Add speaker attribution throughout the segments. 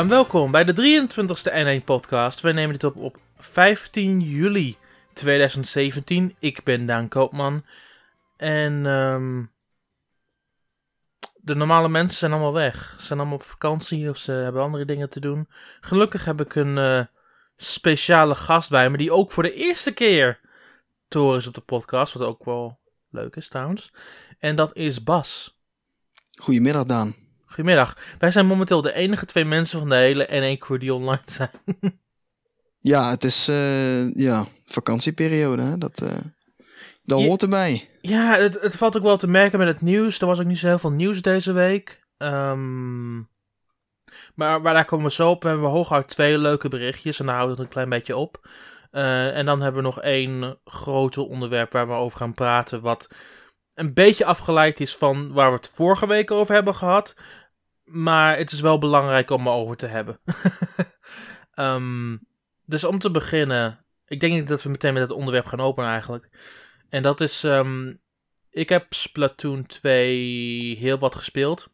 Speaker 1: En welkom bij de 23e N1 podcast. Wij nemen dit op op 15 juli 2017. Ik ben Daan Koopman. En ehm, de normale mensen zijn allemaal weg. Ze zijn allemaal op vakantie of ze hebben andere dingen te doen. Gelukkig heb ik een eh, speciale gast bij me die ook voor de eerste keer te horen is op de podcast. Wat ook wel leuk is trouwens. En dat is Bas.
Speaker 2: Goedemiddag Daan.
Speaker 1: Goedemiddag. Wij zijn momenteel de enige twee mensen van de hele N1 crew die online zijn.
Speaker 2: Ja, het is eh, ja, vakantieperiode. Hè? Dat, eh dat hoort erbij.
Speaker 1: Ja, het, het valt ook wel te merken met het nieuws. Er was ook niet zo heel veel nieuws deze week. Ehm, maar, maar daar komen we zo op. We hebben hooguit twee leuke berichtjes en daar houdt het een klein beetje op. Eh, en dan hebben we nog één grote onderwerp waar we over gaan praten. Wat een beetje afgeleid is van waar we het vorige week over hebben gehad. Maar het is wel belangrijk om erover te hebben. Ehm, dus om te beginnen. Ik denk dat we meteen met het onderwerp gaan openen eigenlijk. En dat is. ehm, ik heb Splatoon 2 heel wat gespeeld.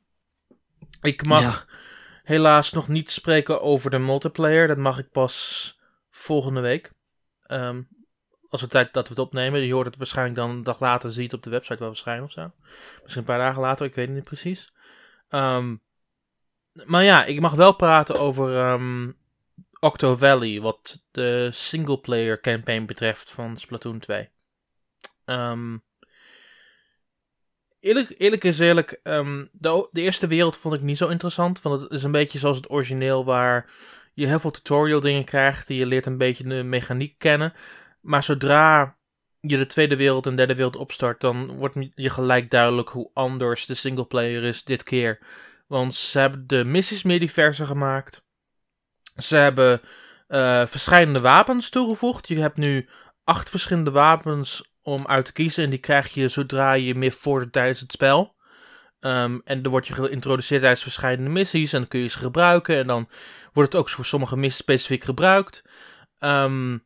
Speaker 1: Ik mag
Speaker 2: Ja.
Speaker 1: helaas nog niet spreken over de multiplayer. Dat mag ik pas volgende week. Ehm, als we tijd dat we het opnemen. Je hoort het waarschijnlijk dan een dag later. Zie je het op de website wel verschijnen of zo. Misschien een paar dagen later. Ik weet het niet precies. Ehm, maar ja, ik mag wel praten over ehm, Octo Valley. Wat de singleplayer campaign betreft van Splatoon 2. Ehm, eerlijk, eerlijk is eerlijk, ehm, de, de eerste wereld vond ik niet zo interessant. Want het is een beetje zoals het origineel, waar je heel veel tutorial dingen krijgt. Die je leert een beetje de mechaniek kennen. Maar zodra je de tweede wereld en derde wereld opstart, dan wordt je gelijk duidelijk hoe anders de singleplayer is dit keer. Want ze hebben de missies meer diverser gemaakt. Ze hebben eh verschillende wapens toegevoegd. Je hebt nu acht verschillende wapens om uit te kiezen. En die krijg je zodra je meer vordert tijdens het spel. Ehm, en dan word je geïntroduceerd tijdens verschillende missies. En dan kun je ze gebruiken. En dan wordt het ook voor sommige missies specifiek gebruikt. Ehm,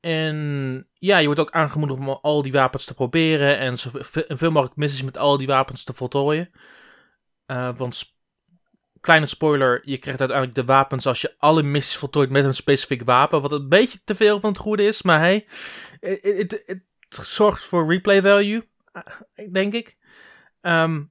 Speaker 1: en ja, je wordt ook aangemoedigd om al die wapens te proberen. En zo en veel mogelijk missies met al die wapens te voltooien. Eh, want kleine spoiler, je krijgt uiteindelijk de wapens als je alle missies voltooit met een specifiek wapen. Wat een beetje te veel van het goede is, maar hey, het, zorgt voor replay value, eh, denk ik. Ehm,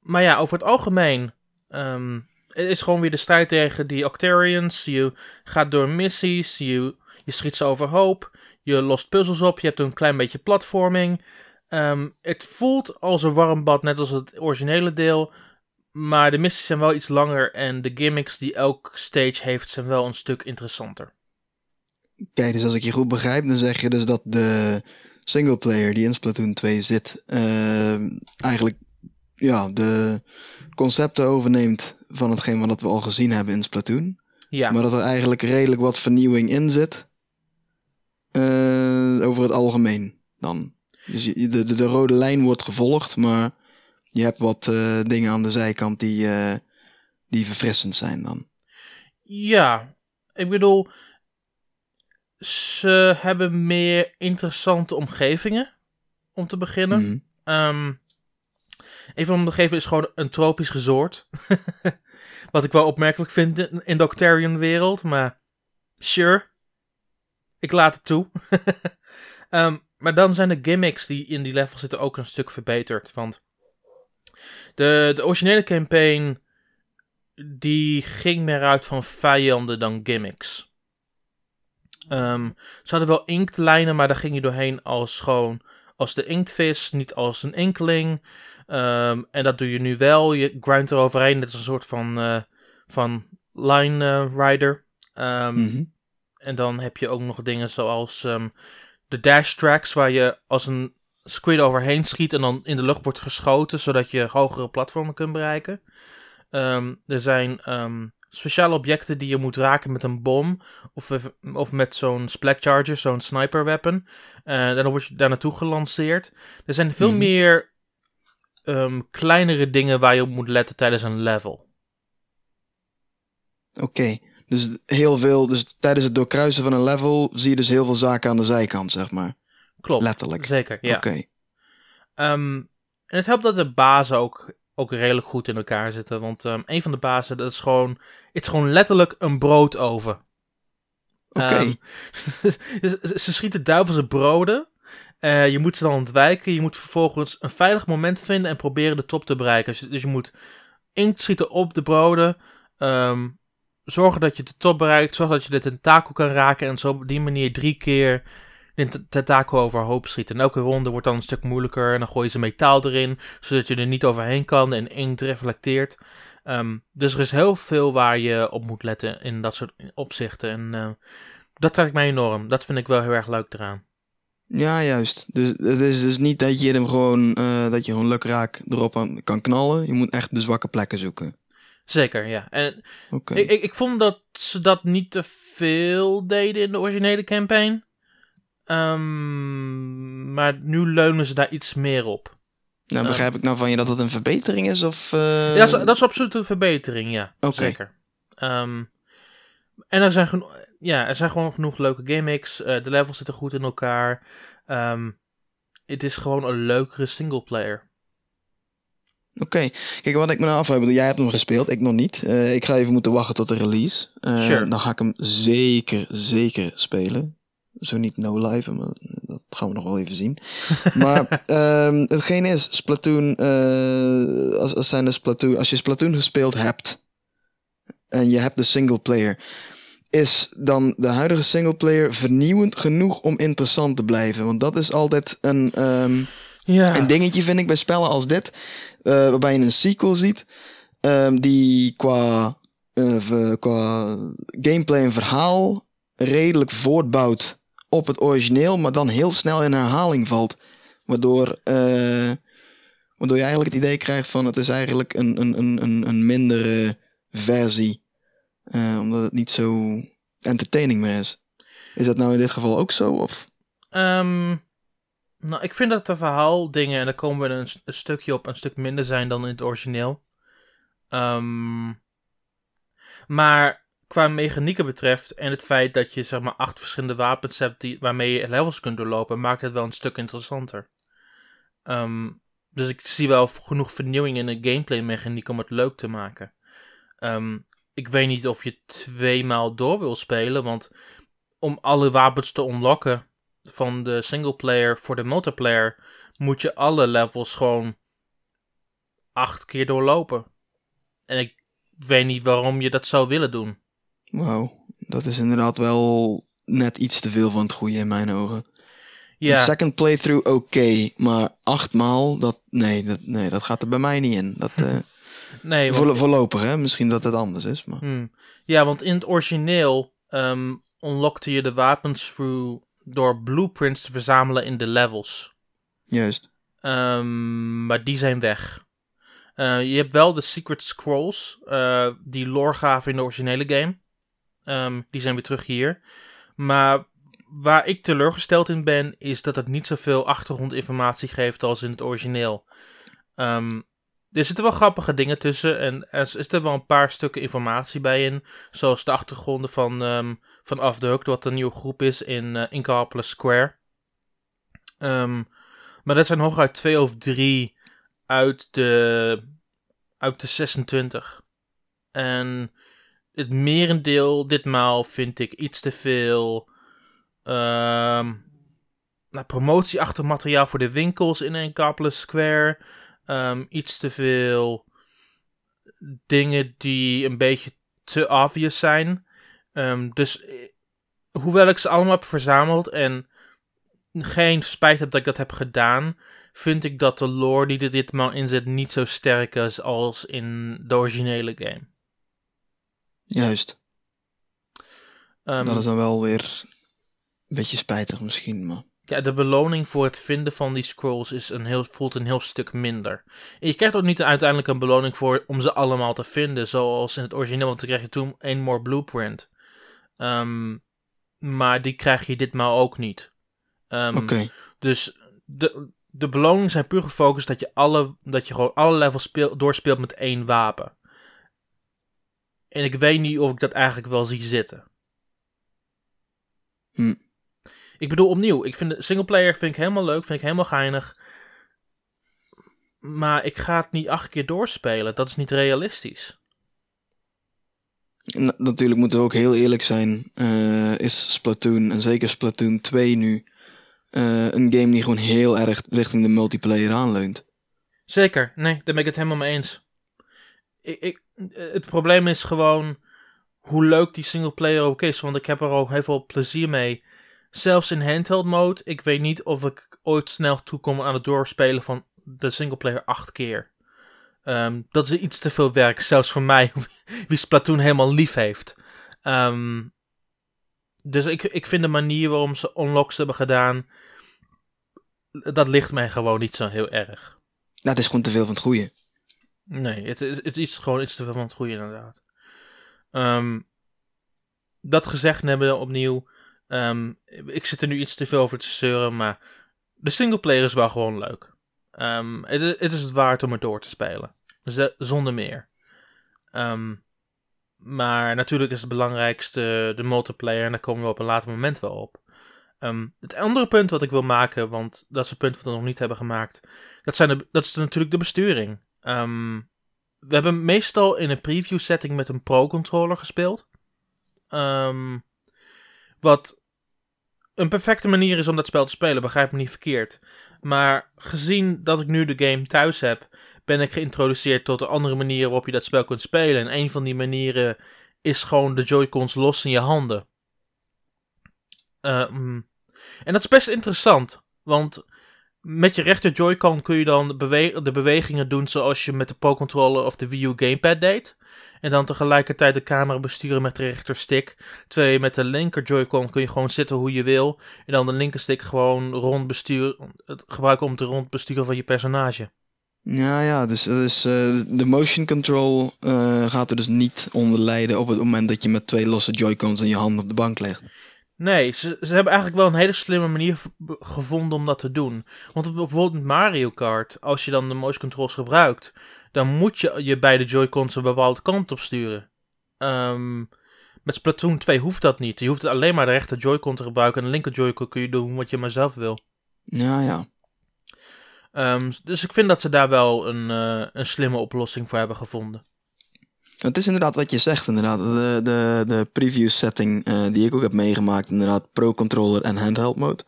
Speaker 1: maar ja, over het algemeen. ehm, het is gewoon weer de strijd tegen die Octarians. Je gaat door missies, je, je schiet ze overhoop. Je lost puzzels op, je hebt een klein beetje platforming. Ehm, het voelt als een warm bad, net als het originele deel. Maar de missies zijn wel iets langer en de gimmicks die elk stage heeft zijn wel een stuk interessanter.
Speaker 2: Kijk, dus als ik je goed begrijp, dan zeg je dus dat de singleplayer die in Splatoon 2 zit, ehm, eigenlijk ja, de concepten overneemt van hetgeen wat we al gezien hebben in Splatoon.
Speaker 1: Ja,
Speaker 2: Maar dat er eigenlijk redelijk wat vernieuwing in zit. eh, over het algemeen dan. Dus je- de, de, de rode lijn wordt gevolgd, maar je hebt wat eh, dingen aan de zijkant die, eh, die verfrissend zijn dan.
Speaker 1: ja. Ik bedoel, ze hebben meer interessante omgevingen, om te beginnen. Ehm een van de omgevingen is gewoon een tropisch resort. Wat ik wel opmerkelijk vind in de Octarian wereld, maar sure. Ik laat het toe. Ehm, maar dan zijn de gimmicks die in die level zitten ook een stuk verbeterd. Want de, de originele campaign die ging meer uit van vijanden dan gimmicks. Ehm, ze hadden wel inktlijnen, maar daar ging je doorheen als gewoon als de inktvis, niet als een enkeling. Ehm, en dat doe je nu wel. Je grindt eroverheen. Dit is een soort van, eh, van line eh, rider. Ehm,
Speaker 2: Mhm.
Speaker 1: En dan heb je ook nog dingen zoals de dash tracks, waar je als een squid overheen schiet en dan in de lucht wordt geschoten, zodat je hogere platformen kunt bereiken. Ehm, er zijn ehm, speciale objecten die je moet raken met een bom of, of met zo'n splat charger, zo'n sniper weapon. Eh, en dan word je daar naartoe gelanceerd. Er zijn veel
Speaker 2: Mhm.
Speaker 1: meer ehm, kleinere dingen waar je op moet letten tijdens een level.
Speaker 2: Oké, dus heel veel, dus tijdens het doorkruisen van een level zie je dus heel veel zaken aan de zijkant, zeg maar.
Speaker 1: Klopt.
Speaker 2: Letterlijk.
Speaker 1: Zeker, ja.
Speaker 2: Oké.
Speaker 1: Ehm, en het helpt dat de bazen ook ook redelijk goed in elkaar zitten. Want um, een van de bazen, dat is gewoon, het is gewoon letterlijk een broodoven.
Speaker 2: Oké.
Speaker 1: Ehm, ze, ze schieten duivelse broden. Uh, je moet ze dan ontwijken. Je moet vervolgens een veilig moment vinden en proberen de top te bereiken. Dus, dus je moet inkt schieten op de broden. Um, zorgen dat je de top bereikt. Zorg dat je de tentakel kan raken. En zo op die manier drie keer de tentakel overhoop schieten. En elke ronde wordt dan een stuk moeilijker. En dan gooi je ze metaal erin. Zodat je er niet overheen kan. En inkt reflecteert. Um, dus er is heel veel waar je op moet letten in dat soort opzichten. En uh, dat trek ik mij enorm. Dat vind ik wel heel erg leuk eraan.
Speaker 2: Ja, juist. Dus het is dus niet dat je hem gewoon, uh, dat je gewoon lukraak erop kan knallen. Je moet echt de zwakke plekken zoeken.
Speaker 1: Zeker, ja. En okay. ik, ik, ik, vond dat ze dat niet te veel deden in de originele campaign. Um, maar nu leunen ze daar iets meer op.
Speaker 2: Nou, begrijp ik nou van je dat het een verbetering is? Of, uh...
Speaker 1: Ja, dat is, absoluut een verbetering, ja. Okay. Zeker. Um, en er zijn, geno- ja, er zijn gewoon genoeg leuke gimmicks. Uh, de levels zitten goed in elkaar. Um, het is gewoon een leukere singleplayer.
Speaker 2: Oké, okay. kijk wat ik me nou afvraag, jij hebt hem gespeeld, ik nog niet. Uh, ik ga even moeten wachten tot de release. Uh, sure. Dan ga ik hem zeker, zeker spelen. Zo niet no live, maar dat gaan we nog wel even zien. maar um, hetgeen is, Splatoon, uh, als, als, zijn de Splatoon, als je Splatoon gespeeld hebt en je hebt de single player, is dan de huidige singleplayer vernieuwend genoeg om interessant te blijven? Want dat is altijd een, um, ja. een dingetje, vind ik, bij spellen als dit. Uh, waarbij je een sequel ziet, um, die qua, uh, qua gameplay en verhaal redelijk voortbouwt op het origineel, maar dan heel snel in herhaling valt. Waardoor, uh, waardoor je eigenlijk het idee krijgt van het is eigenlijk een, een, een, een mindere versie omdat het niet zo entertaining meer is. Is dat nou in dit geval ook zo? Of?
Speaker 1: Um, nou, ik vind dat de verhaaldingen, en daar komen we een, stukje op, een stuk minder zijn dan in het origineel. Um, maar qua mechanieken betreft en het feit dat je zeg maar acht verschillende wapens hebt die, waarmee je levels kunt doorlopen, maakt het wel een stuk interessanter. Um, dus ik zie wel genoeg vernieuwing in de gameplay mechaniek om het leuk te maken. Um, ik weet niet of je tweemaal door wil spelen, want om alle wapens te unlocken van de singleplayer voor de multiplayer, moet je alle levels gewoon acht keer doorlopen. En ik weet niet waarom je dat zou willen doen.
Speaker 2: Wauw, dat is inderdaad wel net iets te veel van het goede in mijn ogen. Ja. Een second playthrough oké, okay, maar achtmaal, dat, nee, dat, nee, dat gaat er bij mij niet in. Dat, uh, Nee, want... voorlopig, hè? Misschien dat het anders is. Maar...
Speaker 1: Hmm. Ja, want in het origineel um, unlockte je de wapens through door blueprints te verzamelen in de levels.
Speaker 2: Juist.
Speaker 1: Um, maar die zijn weg. Uh, je hebt wel de Secret Scrolls, uh, die lore gaven in de originele game. Um, die zijn weer terug hier. Maar waar ik teleurgesteld in ben, is dat het niet zoveel achtergrondinformatie geeft als in het origineel. Um, er zitten wel grappige dingen tussen en er zitten wel een paar stukken informatie bij in. Zoals de achtergronden van, um, van Off wat een nieuwe groep is in uh, Square. Um, maar dat zijn hooguit twee of drie uit de, uit de 26. En het merendeel ditmaal vind ik iets te veel um, nou, promotieachtig materiaal voor de winkels in Incalculus Square. Um, iets te veel dingen die een beetje te obvious zijn. Um, dus eh, hoewel ik ze allemaal heb verzameld en geen spijt heb dat ik dat heb gedaan, vind ik dat de lore die er ditmaal in zit niet zo sterk is als in de originele game.
Speaker 2: Juist. Um, dat is dan wel weer een beetje spijtig misschien, maar
Speaker 1: ja, de beloning voor het vinden van die scrolls is een heel, voelt een heel stuk minder. En je krijgt ook niet uiteindelijk een beloning voor om ze allemaal te vinden, zoals in het origineel, want dan krijg je toen één more blueprint. Um, maar die krijg je ditmaal ook niet.
Speaker 2: Um, Oké.
Speaker 1: Dus de, de beloningen zijn puur gefocust dat je, alle, dat je gewoon alle levels speel, doorspeelt met één wapen. En ik weet niet of ik dat eigenlijk wel zie zitten.
Speaker 2: Hm.
Speaker 1: Ik bedoel, opnieuw, ik vind singleplayer vind ik helemaal leuk, vind ik helemaal geinig. maar ik ga het niet acht keer doorspelen. Dat is niet realistisch.
Speaker 2: Natuurlijk moeten we ook heel eerlijk zijn. eh, is Splatoon, en zeker Splatoon 2 nu, eh, een game die gewoon heel erg richting de multiplayer aanleunt.
Speaker 1: Zeker, nee, daar ben ik het helemaal mee eens. Ik, ik, het probleem is gewoon hoe leuk die singleplayer ook is, want ik heb er al heel veel plezier mee. Zelfs in handheld mode, ik weet niet of ik ooit snel toekom aan het doorspelen van de singleplayer acht keer. Ehm, dat is iets te veel werk, zelfs voor mij, wie Splatoon helemaal lief heeft. Ehm, dus ik, ik vind de manier waarom ze unlocks hebben gedaan, dat ligt mij gewoon niet zo heel erg.
Speaker 2: Nou, het is gewoon te veel van het goede.
Speaker 1: Nee, het is, het is gewoon iets te veel van het goede, inderdaad. Ehm, dat gezegd hebben opnieuw. Ehm, ik zit er nu iets te veel over te zeuren, maar de singleplayer is wel gewoon leuk. Ehm, het, het is het waard om het door te spelen. Zonder meer. Ehm, maar natuurlijk is het belangrijkste de multiplayer en daar komen we op een later moment wel op. Het andere punt wat ik wil maken, want dat is een punt wat we nog niet hebben gemaakt, dat, zijn de, dat is natuurlijk de besturing. We hebben meestal in een preview setting met een pro-controller gespeeld. Wat een perfecte manier is om dat spel te spelen, begrijp me niet verkeerd. Maar gezien dat ik nu de game thuis heb, ben ik geïntroduceerd tot de andere manieren waarop je dat spel kunt spelen. En een van die manieren is gewoon de Joy-Cons los in je handen. Ehm, en dat is best interessant, want met je rechter Joy-Con kun je dan de, bewe- de bewegingen doen zoals je met de Pro-controller of de Wii U Gamepad deed. En dan tegelijkertijd de camera besturen met de rechterstick. Terwijl je met de linker Joy-Con kun je gewoon zitten hoe je wil. En dan de linkerstick gewoon rond besturen, gebruiken om te rondbesturen van je personage.
Speaker 2: Ja, ja, dus, eh, de motion control eh, gaat er dus niet onder lijden op het moment dat je met twee losse Joy-Cons in je handen op de bank legt.
Speaker 1: Nee, ze, ze hebben eigenlijk wel een hele slimme manier gevonden om dat te doen. Want bijvoorbeeld met Mario Kart, als je dan de motion controls gebruikt, dan moet je je beide Joy-Cons een bepaalde kant op sturen. Ehm, met Splatoon 2 hoeft dat niet. Je hoeft alleen maar de rechter Joy-Con te gebruiken en de linker Joy-Con kun je doen wat je maar zelf wil.
Speaker 2: Ja, ja.
Speaker 1: Ehm, dus ik vind dat ze daar wel een, eh, een slimme oplossing voor hebben gevonden.
Speaker 2: Het is inderdaad wat je zegt, inderdaad. De, de, de preview setting eh, die ik ook heb meegemaakt, inderdaad, pro-controller en handheld mode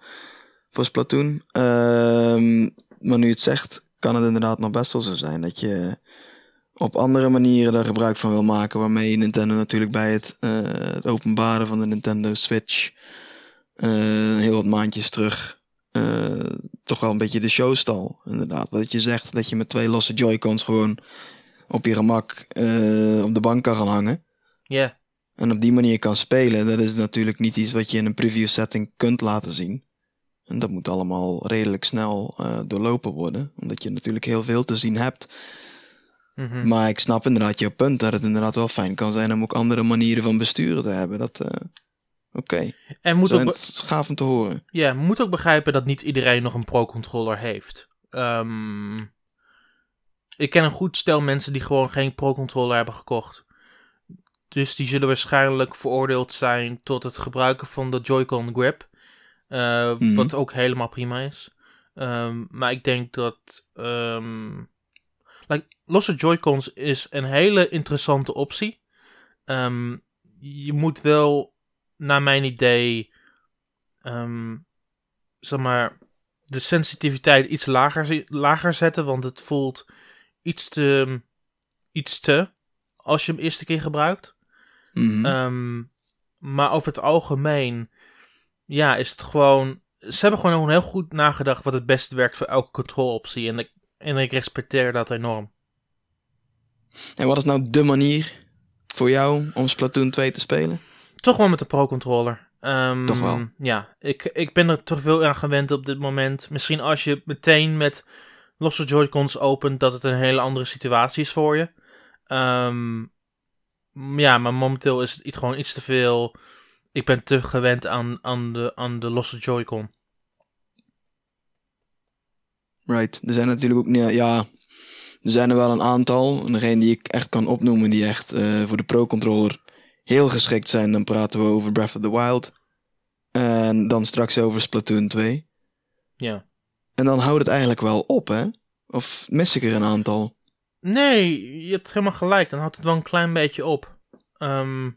Speaker 2: voor Splatoon. Ehm, maar nu het zegt, kan het inderdaad nog best wel zo zijn dat je op andere manieren daar gebruik van wil maken, waarmee Nintendo natuurlijk bij het, eh, het openbaren van de Nintendo Switch eh, heel wat maandjes terug toch wel een beetje de show stal, inderdaad. Wat je zegt, dat je met twee losse Joy-Cons gewoon op je gemak eh, op de bank kan gaan hangen.
Speaker 1: Ja,
Speaker 2: En op die manier kan spelen. Dat is natuurlijk niet iets wat je in een preview setting kunt laten zien. En dat moet allemaal redelijk snel eh, doorlopen worden. Omdat je natuurlijk heel veel te zien hebt.
Speaker 1: mhm.
Speaker 2: Maar ik snap inderdaad jouw punt dat het inderdaad wel fijn kan zijn om ook andere manieren van besturen te hebben. Dat, eh, oké.
Speaker 1: en moet ook,
Speaker 2: gaaf om te horen.
Speaker 1: Ja, moet ook begrijpen dat niet iedereen nog een Pro-controller heeft. Ehm, ik ken een goed stel mensen die gewoon geen Pro-controller hebben gekocht. Dus die zullen waarschijnlijk veroordeeld zijn tot het gebruiken van de Joy-Con grip. eh,
Speaker 2: Mhm.
Speaker 1: Wat ook helemaal prima is. Ehm, maar ik denk dat. ehm, like, losse Joy-Cons is een hele interessante optie. Ehm, je moet wel, naar mijn idee, zeg maar, de sensitiviteit iets lager, lager zetten. Want het voelt iets te, iets te als je hem eerste keer gebruikt.
Speaker 2: Mhm.
Speaker 1: Ehm, maar over het algemeen, ja, is het gewoon. Ze hebben gewoon heel goed nagedacht wat het beste werkt voor elke controloptie. En ik, en ik respecteer dat enorm.
Speaker 2: En wat is nou de manier voor jou om Splatoon 2 te spelen?
Speaker 1: Toch wel met de Pro-controller. Ehm,
Speaker 2: Toch wel?
Speaker 1: Ja, ik, ik ben er te veel aan gewend op dit moment. Misschien als je meteen met losse Joy-Cons opent, dat het een hele andere situatie is voor je. Ehm, ja, maar momenteel is het gewoon iets te veel. Ik ben te gewend aan, aan, de, aan de losse Joy-Con.
Speaker 2: Right. Er zijn natuurlijk ook, ja, ja, er zijn er wel een aantal. En degene die ik echt kan opnoemen, die echt eh, voor de Pro-controller heel geschikt zijn, dan praten we over Breath of the Wild. En dan straks over Splatoon 2.
Speaker 1: Ja.
Speaker 2: En dan houdt het eigenlijk wel op, hè? Of mis ik er een aantal?
Speaker 1: Nee, je hebt helemaal gelijk. Dan houdt het wel een klein beetje op. Ehm,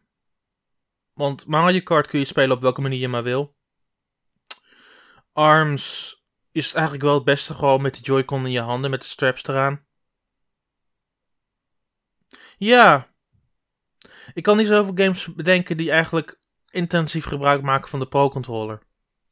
Speaker 1: want Mario Kart kun je spelen op welke manier je maar wil. ARMS is eigenlijk wel het beste gewoon met de Joy-Con in je handen, met de straps eraan. Ja. Ik kan niet zoveel games bedenken die eigenlijk intensief gebruik maken van de Pro-controller.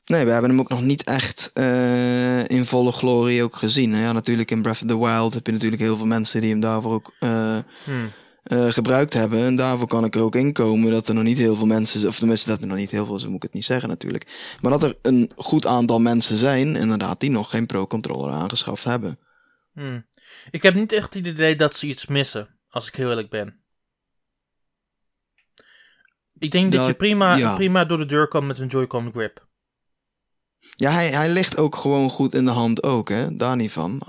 Speaker 2: Nee, we hebben hem ook nog niet echt uh, in volle glorie ook gezien. Ja, natuurlijk in Breath of the Wild heb je natuurlijk heel veel mensen die hem daarvoor ook uh, hmm. uh, gebruikt hebben. En daarvoor kan ik er ook in komen dat er nog niet heel veel mensen, of tenminste dat er nog niet heel veel, zo moet ik het niet zeggen natuurlijk. Maar dat er een goed aantal mensen zijn, inderdaad, die nog geen Pro-controller aangeschaft hebben.
Speaker 1: Hmm. Ik heb niet echt het idee dat ze iets missen, als ik heel eerlijk ben. Ik denk dat, je prima, prima door de deur kan met een Joy-Con grip.
Speaker 2: Ja, hij, hij ligt ook gewoon goed in de hand ook, hè. Daar niet van.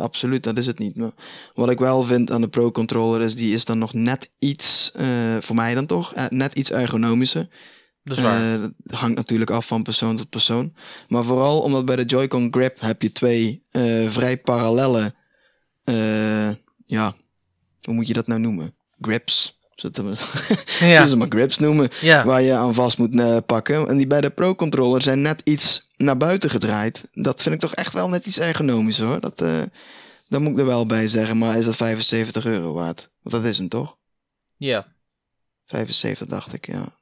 Speaker 2: absoluut, dat is het niet. Maar wat ik wel vind aan de Pro Controller is, die is dan nog net iets, uh, voor mij dan toch, uh, net iets ergonomischer.
Speaker 1: Dat is waar.
Speaker 2: Uh, hangt natuurlijk af van persoon tot persoon. Maar vooral omdat bij de Joy-Con Grip heb je twee vrij parallelle, ja, hoe moet je dat nou noemen? Grips zullen we ze maar grips noemen, waar je aan vast moet uh, pakken. En die bij de Pro Controller zijn net iets naar buiten gedraaid. Dat vind ik toch echt wel net iets ergonomisch hoor. Dat, uh, dat moet ik er wel bij zeggen. Maar is dat 75 euro waard? Want dat is hem toch?
Speaker 1: Ja.
Speaker 2: 75 dacht ik, ja.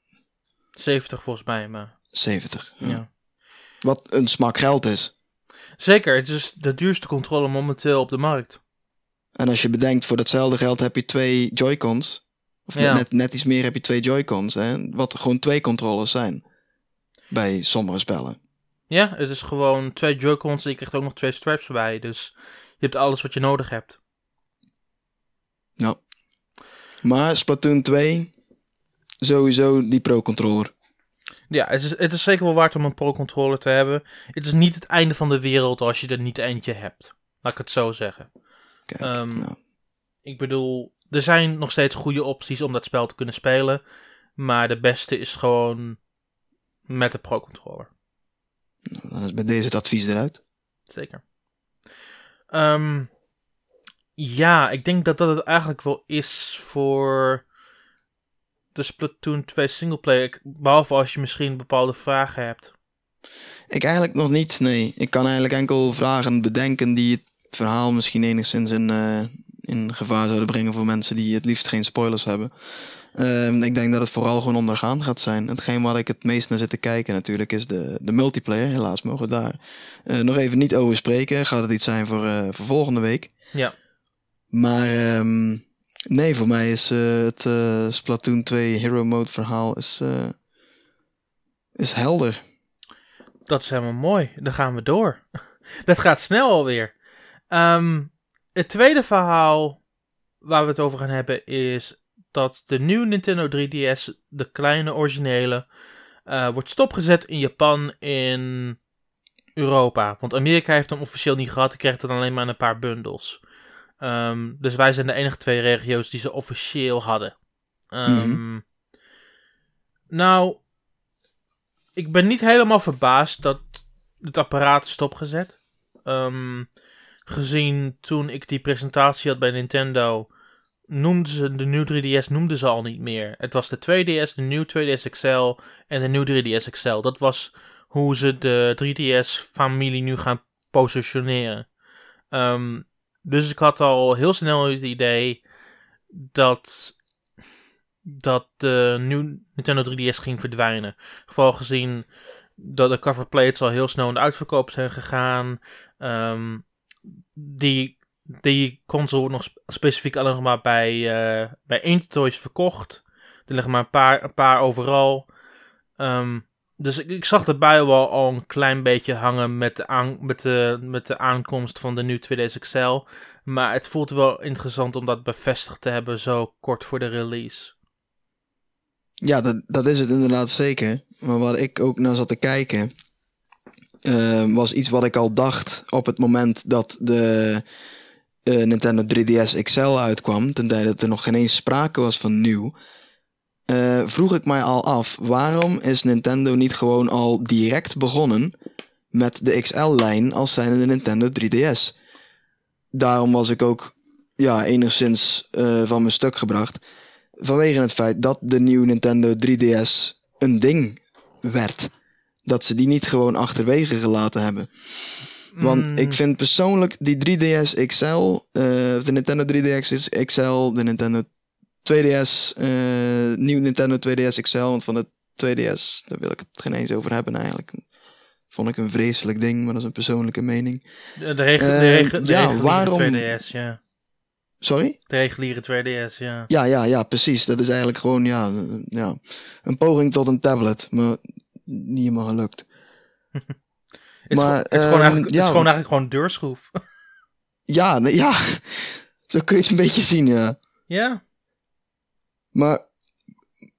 Speaker 1: 70 volgens mij, maar...
Speaker 2: 70, ja. Wat een smak geld is.
Speaker 1: Zeker, het is de duurste controller momenteel op de markt.
Speaker 2: En als je bedenkt, voor datzelfde geld heb je twee Joy-Cons. Of net, net iets meer heb je twee Joy-Cons, hè? wat gewoon twee controllers zijn bij sommige spellen.
Speaker 1: Ja, het is gewoon twee Joy-Cons en je krijgt ook nog twee straps erbij. Dus je hebt alles wat je nodig hebt.
Speaker 2: Nou. Maar Splatoon 2, sowieso die Pro-controller.
Speaker 1: Ja, het is, het is zeker wel waard om een Pro-controller te hebben. Het is niet het einde van de wereld als je er niet eentje hebt. Laat ik het zo zeggen.
Speaker 2: Kijk, um, nou.
Speaker 1: Ik bedoel, er zijn nog steeds goede opties om dat spel te kunnen spelen. Maar de beste is gewoon met de Pro Controller.
Speaker 2: Dan is met deze het advies eruit.
Speaker 1: Zeker. Um, ja, ik denk dat dat het eigenlijk wel is voor de Splatoon 2 singleplayer. Behalve als je misschien bepaalde vragen hebt.
Speaker 2: Ik eigenlijk nog niet, nee. Ik kan eigenlijk enkel vragen bedenken die het verhaal misschien enigszins in, uh, in gevaar zouden brengen voor mensen die het liefst geen spoilers hebben. Ehm, ik denk dat het vooral gewoon ondergaan gaat zijn. Hetgeen waar ik het meest naar zit te kijken natuurlijk is de, de multiplayer. Helaas mogen we daar uh, nog even niet over spreken. Gaat het iets zijn voor, uh, voor volgende week.
Speaker 1: Ja.
Speaker 2: Maar um, nee, voor mij is uh, het Splatoon 2 Hero Mode verhaal is, is helder.
Speaker 1: Dat is helemaal mooi. Dan gaan we door. Dat gaat snel alweer. Um, het tweede verhaal waar we het over gaan hebben is dat de nieuwe Nintendo 3DS, de kleine originele, uh, wordt stopgezet in Japan in Europa. Want Amerika heeft hem officieel niet gehad, kreeg dan alleen maar een paar bundels. Um, dus wij zijn de enige twee regio's die ze officieel hadden. Um, Nou, ik ben niet helemaal verbaasd dat het apparaat is stopgezet. Um, gezien toen ik die presentatie had bij Nintendo, noemden ze de nieuwe 3DS noemden ze al niet meer. Het was de 2DS, de nieuwe 2DS XL en de nieuwe 3DS XL. Dat was hoe ze de 3DS-familie nu gaan positioneren. Ehm, dus ik had al heel snel het idee dat, dat de nieuwe Nintendo 3DS ging verdwijnen. Vooral gezien dat de coverplates al heel snel in de uitverkoop zijn gegaan. Um, die, die console nog specifiek alleen nog maar bij, uh, bij Intertoys verkocht. Er liggen maar een paar, een paar overal. Ehm, dus ik, ik, zag de bui wel al een klein beetje hangen met de, aan, met de, met de aankomst van de nieuwe 2DS XL. Maar het voelt wel interessant om dat bevestigd te hebben zo kort voor de release.
Speaker 2: Ja, dat, dat is het inderdaad zeker. Maar waar ik ook naar zat te kijken, uh, was iets wat ik al dacht op het moment dat de uh, Nintendo 3DS XL uitkwam. Ten tijde dat er nog geen eens sprake was van nieuw. Uh, vroeg ik mij al af, waarom is Nintendo niet gewoon al direct begonnen met de XL-lijn als zijnde de Nintendo 3DS? daarom was ik ook ja, enigszins eh, van mijn stuk gebracht. Vanwege het feit dat de nieuwe Nintendo 3DS een ding werd. Dat ze die niet gewoon achterwege gelaten hebben. Want
Speaker 1: Mm,
Speaker 2: ik vind persoonlijk die 3DS XL, eh, de Nintendo 3DS XL, de Nintendo 2DS, eh nieuw Nintendo 2DS XL, want van de 2DS, daar wil ik het geen eens over hebben eigenlijk. Vond ik een vreselijk ding, maar dat is een persoonlijke mening.
Speaker 1: De, de, de,
Speaker 2: eh,
Speaker 1: de
Speaker 2: ja,
Speaker 1: reguliere
Speaker 2: waarom-
Speaker 1: 2DS, ja.
Speaker 2: Sorry?
Speaker 1: De reguliere 2DS, ja.
Speaker 2: Ja, ja, ja, precies. Dat is eigenlijk gewoon ja, ja, een poging tot een tablet, maar niet helemaal gelukt.
Speaker 1: Het is,
Speaker 2: Maar,
Speaker 1: het, is gewoon
Speaker 2: ehm,
Speaker 1: eigenlijk, het
Speaker 2: ja.
Speaker 1: is gewoon eigenlijk gewoon een deurschroef.
Speaker 2: Ja, nee, ja, zo kun je het een beetje zien, ja.
Speaker 1: ja.
Speaker 2: Maar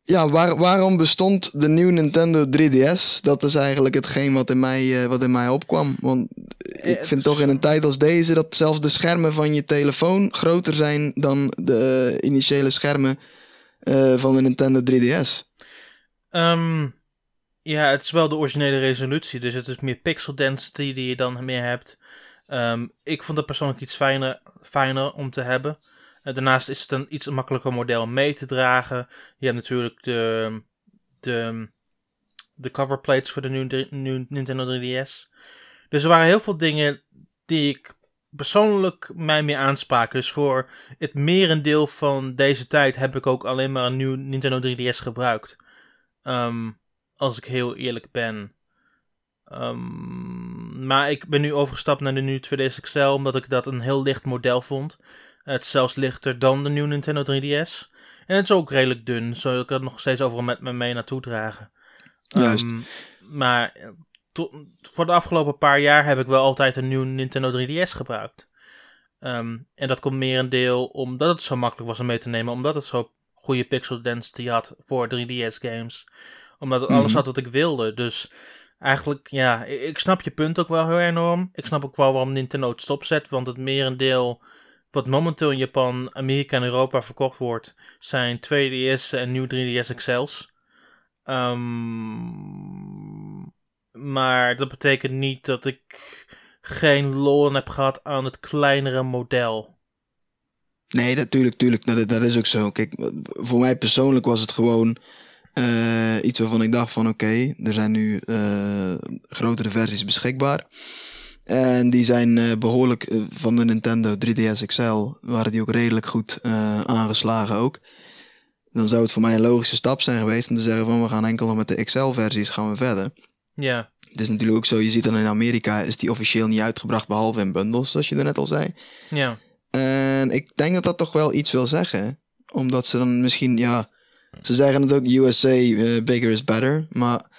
Speaker 2: ja, waar, waarom bestond de nieuwe Nintendo 3DS? Dat is eigenlijk hetgeen wat in mij, eh, wat in mij opkwam. Want ik
Speaker 1: Eh,
Speaker 2: vind toch in een tijd als deze dat zelfs de schermen van je telefoon groter zijn dan de eh, initiële schermen van de Nintendo 3DS.
Speaker 1: Ehm, ja, het is wel de originele resolutie, dus het is meer pixel density die je dan meer hebt. Ehm, ik vond het persoonlijk iets fijner, fijner om te hebben. Eh, daarnaast is het een iets makkelijker model mee te dragen. Je hebt natuurlijk de, de, de coverplates voor de nieuwe, Nintendo 3DS. Dus er waren heel veel dingen die ik persoonlijk mij meer aanspraken. Dus voor het merendeel van deze tijd heb ik ook alleen maar een nieuw Nintendo 3DS gebruikt. Ehm, als ik heel eerlijk ben. Ehm, maar ik ben nu overgestapt naar de nieuwe 2DS XL, omdat ik dat een heel licht model vond. Het is zelfs lichter dan de nieuwe Nintendo 3DS. En het is ook redelijk dun, zodat ik dat nog steeds overal met me mee naartoe dragen.
Speaker 2: Juist.
Speaker 1: Ehm, maar to- voor de afgelopen paar jaar heb ik wel altijd een nieuwe Nintendo 3DS gebruikt. Ehm, en dat komt merendeel omdat het zo makkelijk was om mee te nemen, omdat het zo goede pixel density had voor 3DS games. Omdat het alles
Speaker 2: Mhm.
Speaker 1: had wat ik wilde. Dus eigenlijk, ja, ik, snap je punt ook wel heel enorm. Ik snap ook wel waarom Nintendo het stopzet, want het merendeel wat momenteel in Japan, Amerika en Europa verkocht wordt, zijn 2DS en nieuw 3DS XL's. Ehm, maar dat betekent niet dat ik geen lol heb gehad aan het kleinere model.
Speaker 2: Nee, natuurlijk, tuurlijk, dat, dat is ook zo. Kijk, voor mij persoonlijk was het gewoon eh, iets waarvan ik dacht van oké, er zijn nu eh, grotere versies beschikbaar. En die zijn eh, behoorlijk eh, van de Nintendo 3DS XL, waren die ook redelijk goed aangeslagen ook. Dan zou het voor mij een logische stap zijn geweest om te zeggen van we gaan enkel nog met de XL-versies gaan we verder.
Speaker 1: Ja,
Speaker 2: Het is natuurlijk ook zo, je ziet dan in Amerika is die officieel niet uitgebracht behalve in bundles, zoals je er net al zei.
Speaker 1: ja.
Speaker 2: En ik denk dat dat toch wel iets wil zeggen. Omdat ze dan misschien, ja. Ze zeggen het ook, USA, eh, bigger is better. Maar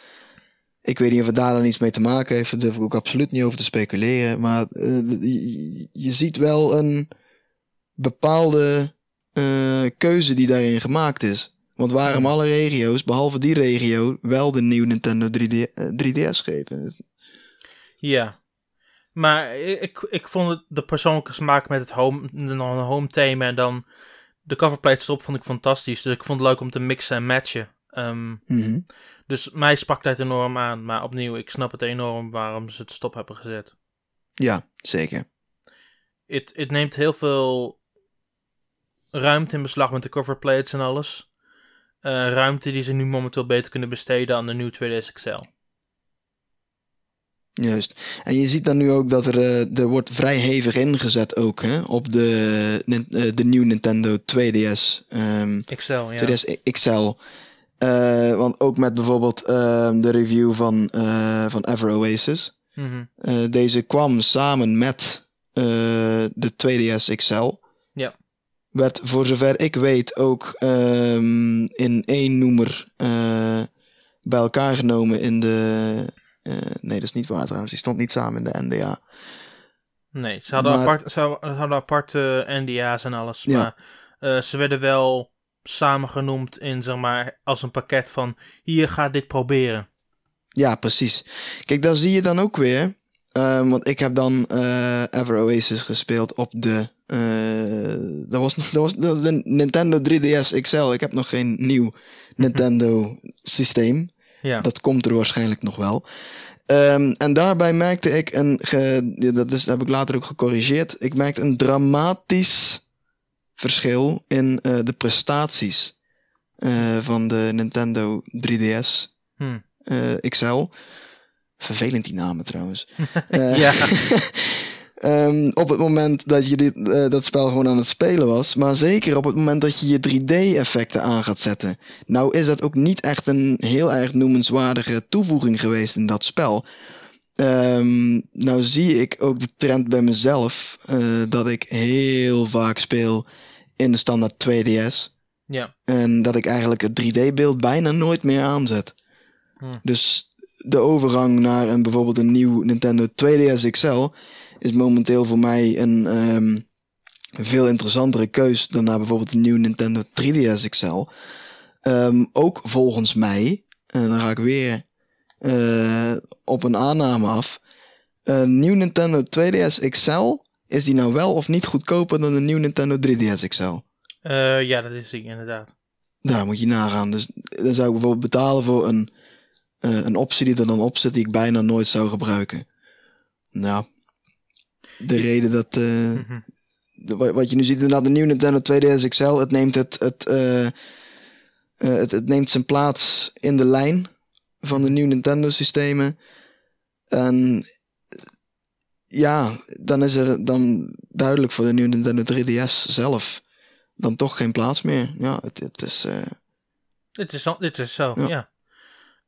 Speaker 2: ik weet niet of het daar dan iets mee te maken heeft. Daar durf ik ook absoluut niet over te speculeren. Maar eh, je, je ziet wel een bepaalde eh, keuze die daarin gemaakt is. Want waarom alle regio's, behalve die regio, wel de nieuwe Nintendo 3D, eh, 3DS geven?
Speaker 1: Ja. Maar ik, ik vond het de persoonlijke smaak met het home, een home thema en dan de coverplates erop vond ik fantastisch. Dus ik vond het leuk om te mixen en matchen. Ehm,
Speaker 2: Mhm.
Speaker 1: dus mij sprak dat enorm aan. Maar opnieuw, ik snap het enorm waarom ze het stop hebben gezet.
Speaker 2: Ja, zeker.
Speaker 1: Het, het neemt heel veel ruimte in beslag met de coverplates en alles. Eh, ruimte die ze nu momenteel beter kunnen besteden aan de nieuwe 2DS XL.
Speaker 2: Juist. En je ziet dan nu ook dat er, eh, er wordt vrij hevig ingezet ook hè, op de, eh, de nieuwe Nintendo 2DS. ehm,
Speaker 1: XL, ja.
Speaker 2: 2DS XL. Eh, want ook met bijvoorbeeld ehm, de review van, van Ever Oasis.
Speaker 1: Mhm.
Speaker 2: Deze kwam samen met de 2DS XL.
Speaker 1: Ja.
Speaker 2: Werd voor zover ik weet ook ehm, in één noemer bij elkaar genomen in de... eh, nee, dat is niet waar trouwens. Die stond niet samen in de NDA.
Speaker 1: Nee, ze hadden,
Speaker 2: Maar-
Speaker 1: apart, ze hadden aparte NDA's en alles.
Speaker 2: Ja.
Speaker 1: Maar eh, ze werden wel samengenoemd in, zeg maar, als een pakket van... Hier, ga dit proberen.
Speaker 2: Ja, precies. Kijk, daar zie je dan ook weer. ehm, want ik heb dan eh, Ever Oasis gespeeld op de. dat, was, dat was de, de Nintendo 3DS XL. Ik heb nog geen nieuw Nintendo systeem.
Speaker 1: Ja,
Speaker 2: Dat komt er waarschijnlijk nog wel. Ehm, en daarbij merkte ik een, ge- dat is, heb ik later ook gecorrigeerd, ik merkte een dramatisch verschil in eh, de prestaties eh, van de Nintendo 3DS
Speaker 1: Hm.
Speaker 2: eh, XL. Vervelend die namen trouwens.
Speaker 1: Ja.
Speaker 2: Ehm, op het moment dat je dit, eh, dat spel gewoon aan het spelen was. Maar zeker op het moment dat je je 3D-effecten aan gaat zetten. Nou is dat ook niet echt een heel erg noemenswaardige toevoeging geweest in dat spel. Ehm, nou zie ik ook de trend bij mezelf. eh, dat ik heel vaak speel in de standaard 2DS.
Speaker 1: Ja.
Speaker 2: En dat ik eigenlijk het 3D-beeld bijna nooit meer aanzet.
Speaker 1: Hm.
Speaker 2: Dus de overgang naar een, bijvoorbeeld een nieuw Nintendo 2DS XL is momenteel voor mij een ehm, veel interessantere keus dan naar bijvoorbeeld een nieuw Nintendo 3DS XL. Ehm, ook volgens mij, en dan ga ik weer eh, op een aanname af, een nieuw Nintendo 2DS XL, is die nou wel of niet goedkoper dan een nieuw Nintendo 3DS XL?
Speaker 1: Eh, ja, dat is die inderdaad.
Speaker 2: Daar moet je nagaan. Dus dan zou ik bijvoorbeeld betalen voor een, eh, een optie die er dan op zit die ik bijna nooit zou gebruiken. Nou, de reden dat, eh,
Speaker 1: Mhm.
Speaker 2: de- wat je nu ziet inderdaad, de nieuwe Nintendo 2DS XL, het neemt, het, het, eh, eh, het, het neemt zijn plaats in de lijn van de nieuwe Nintendo systemen. En ja, dan is er dan duidelijk voor de nieuwe Nintendo 3DS zelf dan toch geen plaats meer. Ja, het, het is... eh,
Speaker 1: Dit is, dit is zo, ja.
Speaker 2: Ja.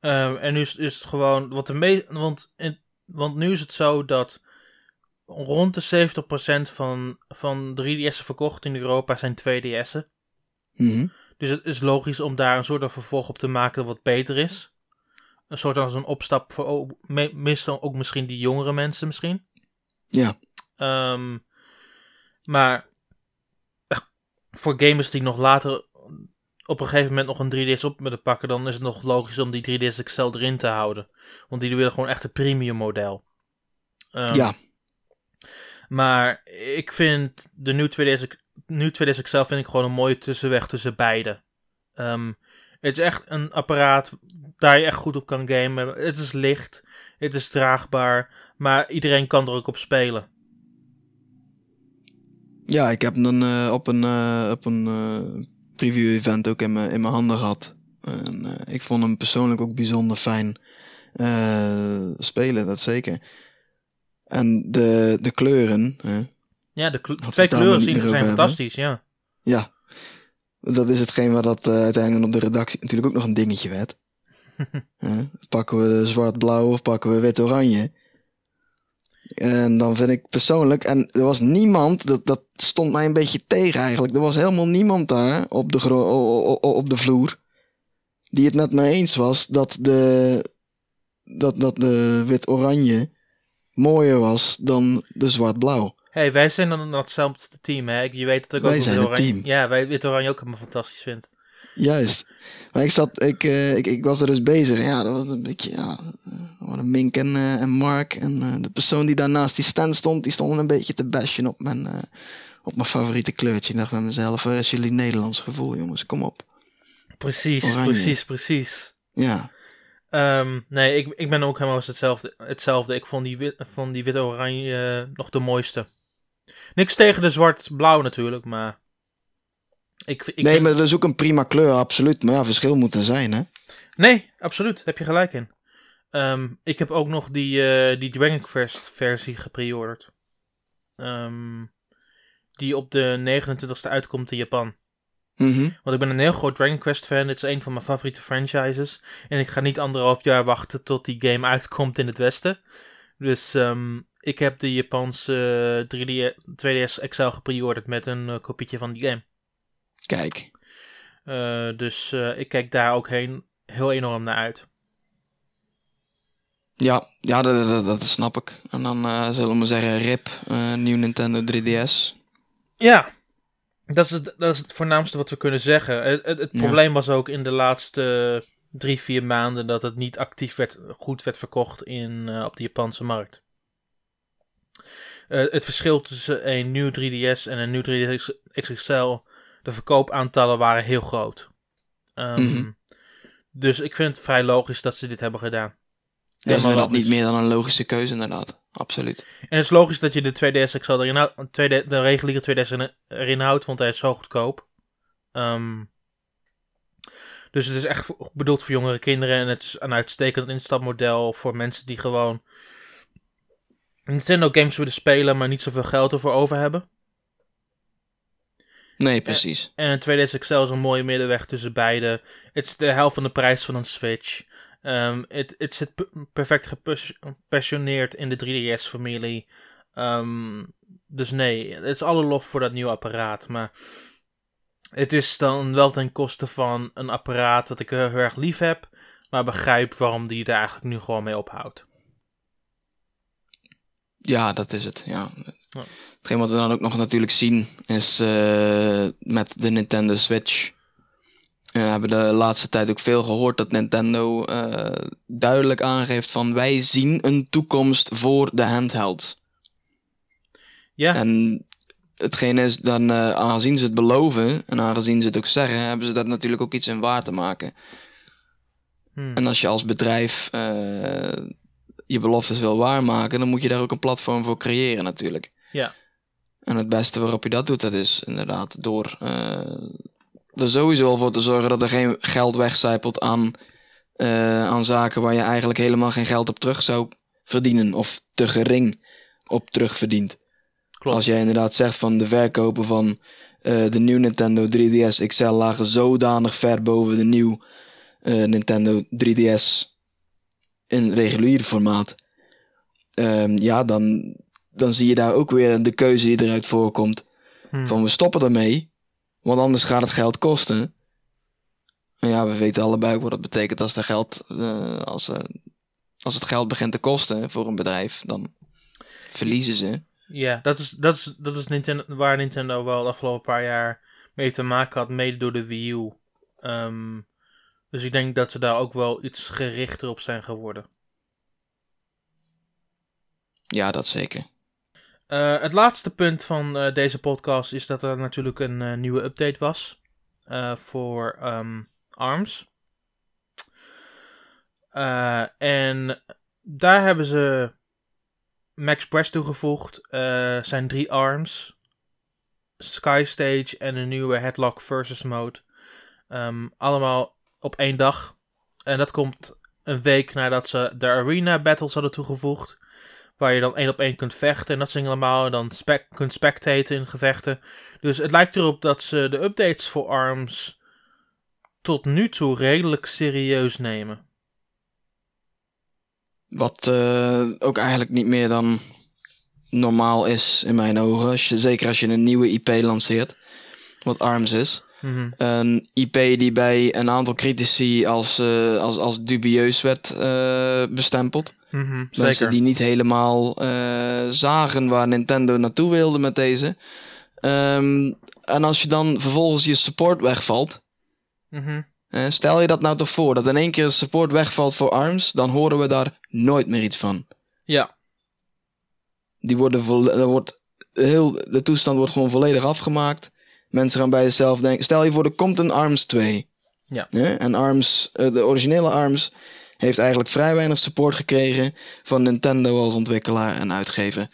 Speaker 1: Ehm, en nu is, is het gewoon, want, de me want, in, want nu is het zo dat rond de 70% van, van 3DS'en verkocht in Europa zijn 2DS'en.
Speaker 2: mhm.
Speaker 1: Dus het is logisch om daar een soort van vervolg op te maken wat beter is. Een soort als een opstap voor me- meestal ook misschien die jongere mensen misschien.
Speaker 2: Ja.
Speaker 1: Ehm, maar eh, voor gamers die nog later op een gegeven moment nog een 3DS op willen pakken, dan is het nog logisch om die 3DS XL erin te houden. Want die willen gewoon echt een premium model. Ehm,
Speaker 2: ja,
Speaker 1: Maar ik vind de nieuwe 2DS, nu 2DS XL vind ik gewoon een mooie tussenweg tussen beide. Ehm, het is echt een apparaat daar je echt goed op kan gamen. Het is licht, het is draagbaar, maar iedereen kan er ook op spelen.
Speaker 2: ja, ik heb hem eh, op een, eh, op een eh, preview event ook in mijn in mijn handen gehad. En, ik vond hem persoonlijk ook bijzonder fijn spelen, dat zeker. En de, de kleuren, hè,
Speaker 1: Ja, de kle- twee kleuren zien,
Speaker 2: meer
Speaker 1: zijn fantastisch, ja.
Speaker 2: ja, dat is hetgeen waar dat eh, uiteindelijk op de redactie natuurlijk ook nog een dingetje werd. Pakken we zwart-blauw of pakken we wit-oranje? En dan vind ik persoonlijk, en er was niemand, dat, dat stond mij een beetje tegen eigenlijk. Er was helemaal niemand daar op de, op de vloer die het met me eens was dat de, dat, dat de wit-oranje mooier was dan de zwart-blauw.
Speaker 1: hey, wij zijn dan hetzelfde team, hè? Je weet dat ik ook
Speaker 2: Wij
Speaker 1: wit
Speaker 2: zijn het
Speaker 1: oranje...
Speaker 2: team.
Speaker 1: Ja, wij wit oranje ook helemaal fantastisch vind.
Speaker 2: Juist. Maar ik, zat, ik, eh, ik, ik was er dus bezig. Ja, dat was een beetje. Ja, eh, waren Mink en, eh, en Mark. En de persoon die daarnaast die stand stond, die stond een beetje te bashen op mijn, op mijn favoriete kleurtje. Ik dacht bij mezelf: waar is jullie Nederlands gevoel, jongens? Kom op.
Speaker 1: Precies,
Speaker 2: Oranje.
Speaker 1: precies, precies.
Speaker 2: Ja,
Speaker 1: Ehm, nee, ik, ik ben ook helemaal hetzelfde. hetzelfde. Ik vond die, wit, vond die wit-oranje eh, nog de mooiste. Niks tegen de zwart-blauw natuurlijk, maar... Ik, ik
Speaker 2: nee,
Speaker 1: vind-
Speaker 2: maar dat is ook een prima kleur, absoluut. Maar ja, verschil moet er zijn, hè?
Speaker 1: Nee, absoluut. Daar heb je gelijk in. Ehm, ik heb ook nog die, eh, die Dragon Quest versie gepreorderd. Ehm, die op de 29e uitkomt in Japan.
Speaker 2: Mhm.
Speaker 1: Want ik ben een heel groot Dragon Quest fan. Het is een van mijn favoriete franchises. En ik ga niet anderhalf jaar wachten tot die game uitkomt in het Westen. Dus ehm, ik heb de Japanse 3D, 2DS XL gepreorderd met een eh, kopietje van die game.
Speaker 2: Kijk.
Speaker 1: Eh, dus eh, ik kijk daar ook heen, heel enorm naar uit.
Speaker 2: Ja, ja dat, dat, dat snap ik. En dan eh, zullen we zeggen: RIP, eh, nieuw Nintendo 3DS.
Speaker 1: Ja, dat is, het, dat is het voornaamste wat we kunnen zeggen. Het, het, het
Speaker 2: Ja.
Speaker 1: probleem was ook in de laatste drie, vier maanden dat het niet actief werd, goed werd verkocht in, eh, op de Japanse markt. Eh, het verschil tussen een nieuw 3DS en een nieuw 3DS XXL, de verkoopaantallen waren heel groot. Ehm,
Speaker 2: Mhm.
Speaker 1: Dus ik vind het vrij logisch dat ze dit hebben gedaan.
Speaker 2: Dat niet
Speaker 1: logisch.
Speaker 2: meer dan een logische keuze, inderdaad. Absoluut.
Speaker 1: En het is logisch dat je de 2DS XL erin houdt, 2D de reguliere 2DS erin- houdt, want hij is zo goedkoop. Ehm, dus het is echt bedoeld voor jongere kinderen en het is een uitstekend instapmodel voor mensen die gewoon Nintendo games willen spelen, maar niet zoveel geld ervoor over hebben.
Speaker 2: Nee, precies.
Speaker 1: En een 2DS XL is een mooie middenweg tussen beide. Het is de helft van de prijs van een Switch. Ehm, Het het zit perfect gepassioneerd in de 3DS-familie. Ehm, dus nee, het is alle lof voor dat nieuwe apparaat. Maar het is dan wel ten koste van een apparaat dat ik heel erg lief heb. Maar begrijp waarom die er eigenlijk nu gewoon mee ophoudt.
Speaker 2: Ja, dat is het. Ja.
Speaker 1: Ja.
Speaker 2: Hetgeen wat we dan ook nog natuurlijk zien is eh, met de Nintendo Switch. We hebben de laatste tijd ook veel gehoord dat Nintendo eh, duidelijk aangeeft van wij zien een toekomst voor de handhelds.
Speaker 1: Ja,
Speaker 2: En hetgeen is dan, eh, aangezien ze het beloven en aangezien ze het ook zeggen, hebben ze daar natuurlijk ook iets in waar te maken.
Speaker 1: hm.
Speaker 2: En als je als bedrijf eh, je beloftes wil waarmaken, dan moet je daar ook een platform voor creëren natuurlijk.
Speaker 1: Ja.
Speaker 2: En het beste waarop je dat doet, dat is inderdaad door er sowieso al voor te zorgen dat er geen geld wegcijpelt aan, eh, aan zaken waar je eigenlijk helemaal geen geld op terug zou verdienen. Of te gering op terugverdient.
Speaker 1: klopt.
Speaker 2: Als jij inderdaad zegt van de verkopen van eh, de nieuwe Nintendo 3DS XL lagen zodanig ver boven de nieuwe eh, Nintendo 3DS in regulier formaat. Ehm, ja, dan, dan zie je daar ook weer de keuze die eruit voorkomt.
Speaker 1: Hm.
Speaker 2: Van we stoppen ermee, want anders gaat het geld kosten. En ja, we weten allebei wat dat betekent als, er geld, eh, als, eh, als het geld begint te kosten voor een bedrijf, dan verliezen ze.
Speaker 1: Ja, dat is, dat is, dat is Nintendo, waar Nintendo wel de afgelopen paar jaar mee te maken had, mede door de Wii U. Ehm, dus ik denk dat ze daar ook wel iets gerichter op zijn geworden.
Speaker 2: Ja, dat zeker.
Speaker 1: Eh, het laatste punt van eh, deze podcast is dat er natuurlijk een eh, nieuwe update was voor ehm, ARMS. En daar hebben ze Max Press toegevoegd. zijn drie ARMS, Sky Stage en een nieuwe Headlock versus mode. Ehm, allemaal op één dag. En dat komt een week nadat ze de Arena Battles hadden toegevoegd. Waar je dan één op één kunt vechten en dat soort allemaal. En dan spec kunt spectaten in gevechten. Dus het lijkt erop dat ze de updates voor ARMS tot nu toe redelijk serieus nemen.
Speaker 2: Wat eh, ook eigenlijk niet meer dan normaal is in mijn ogen. Als je, zeker als je een nieuwe IP lanceert. Wat ARMS is.
Speaker 1: Mhm.
Speaker 2: Een IP die bij een aantal critici als, eh, als, als dubieus werd eh, bestempeld.
Speaker 1: Mhm,
Speaker 2: Mensen
Speaker 1: Zeker.
Speaker 2: die niet helemaal eh, zagen waar Nintendo naartoe wilde met deze. Ehm, en als je dan vervolgens je support wegvalt.
Speaker 1: Mhm.
Speaker 2: stel je dat nou toch voor, dat in één keer support wegvalt voor ARMS. Dan horen we daar nooit meer iets van.
Speaker 1: Ja,
Speaker 2: Die worden wordt heel, de toestand wordt gewoon volledig afgemaakt. Mensen gaan bij zichzelf denken. Stel je voor, er komt een ARMS 2.
Speaker 1: Ja.
Speaker 2: En ARMS, eh, de originele ARMS, heeft eigenlijk vrij weinig support gekregen van Nintendo als ontwikkelaar en uitgever.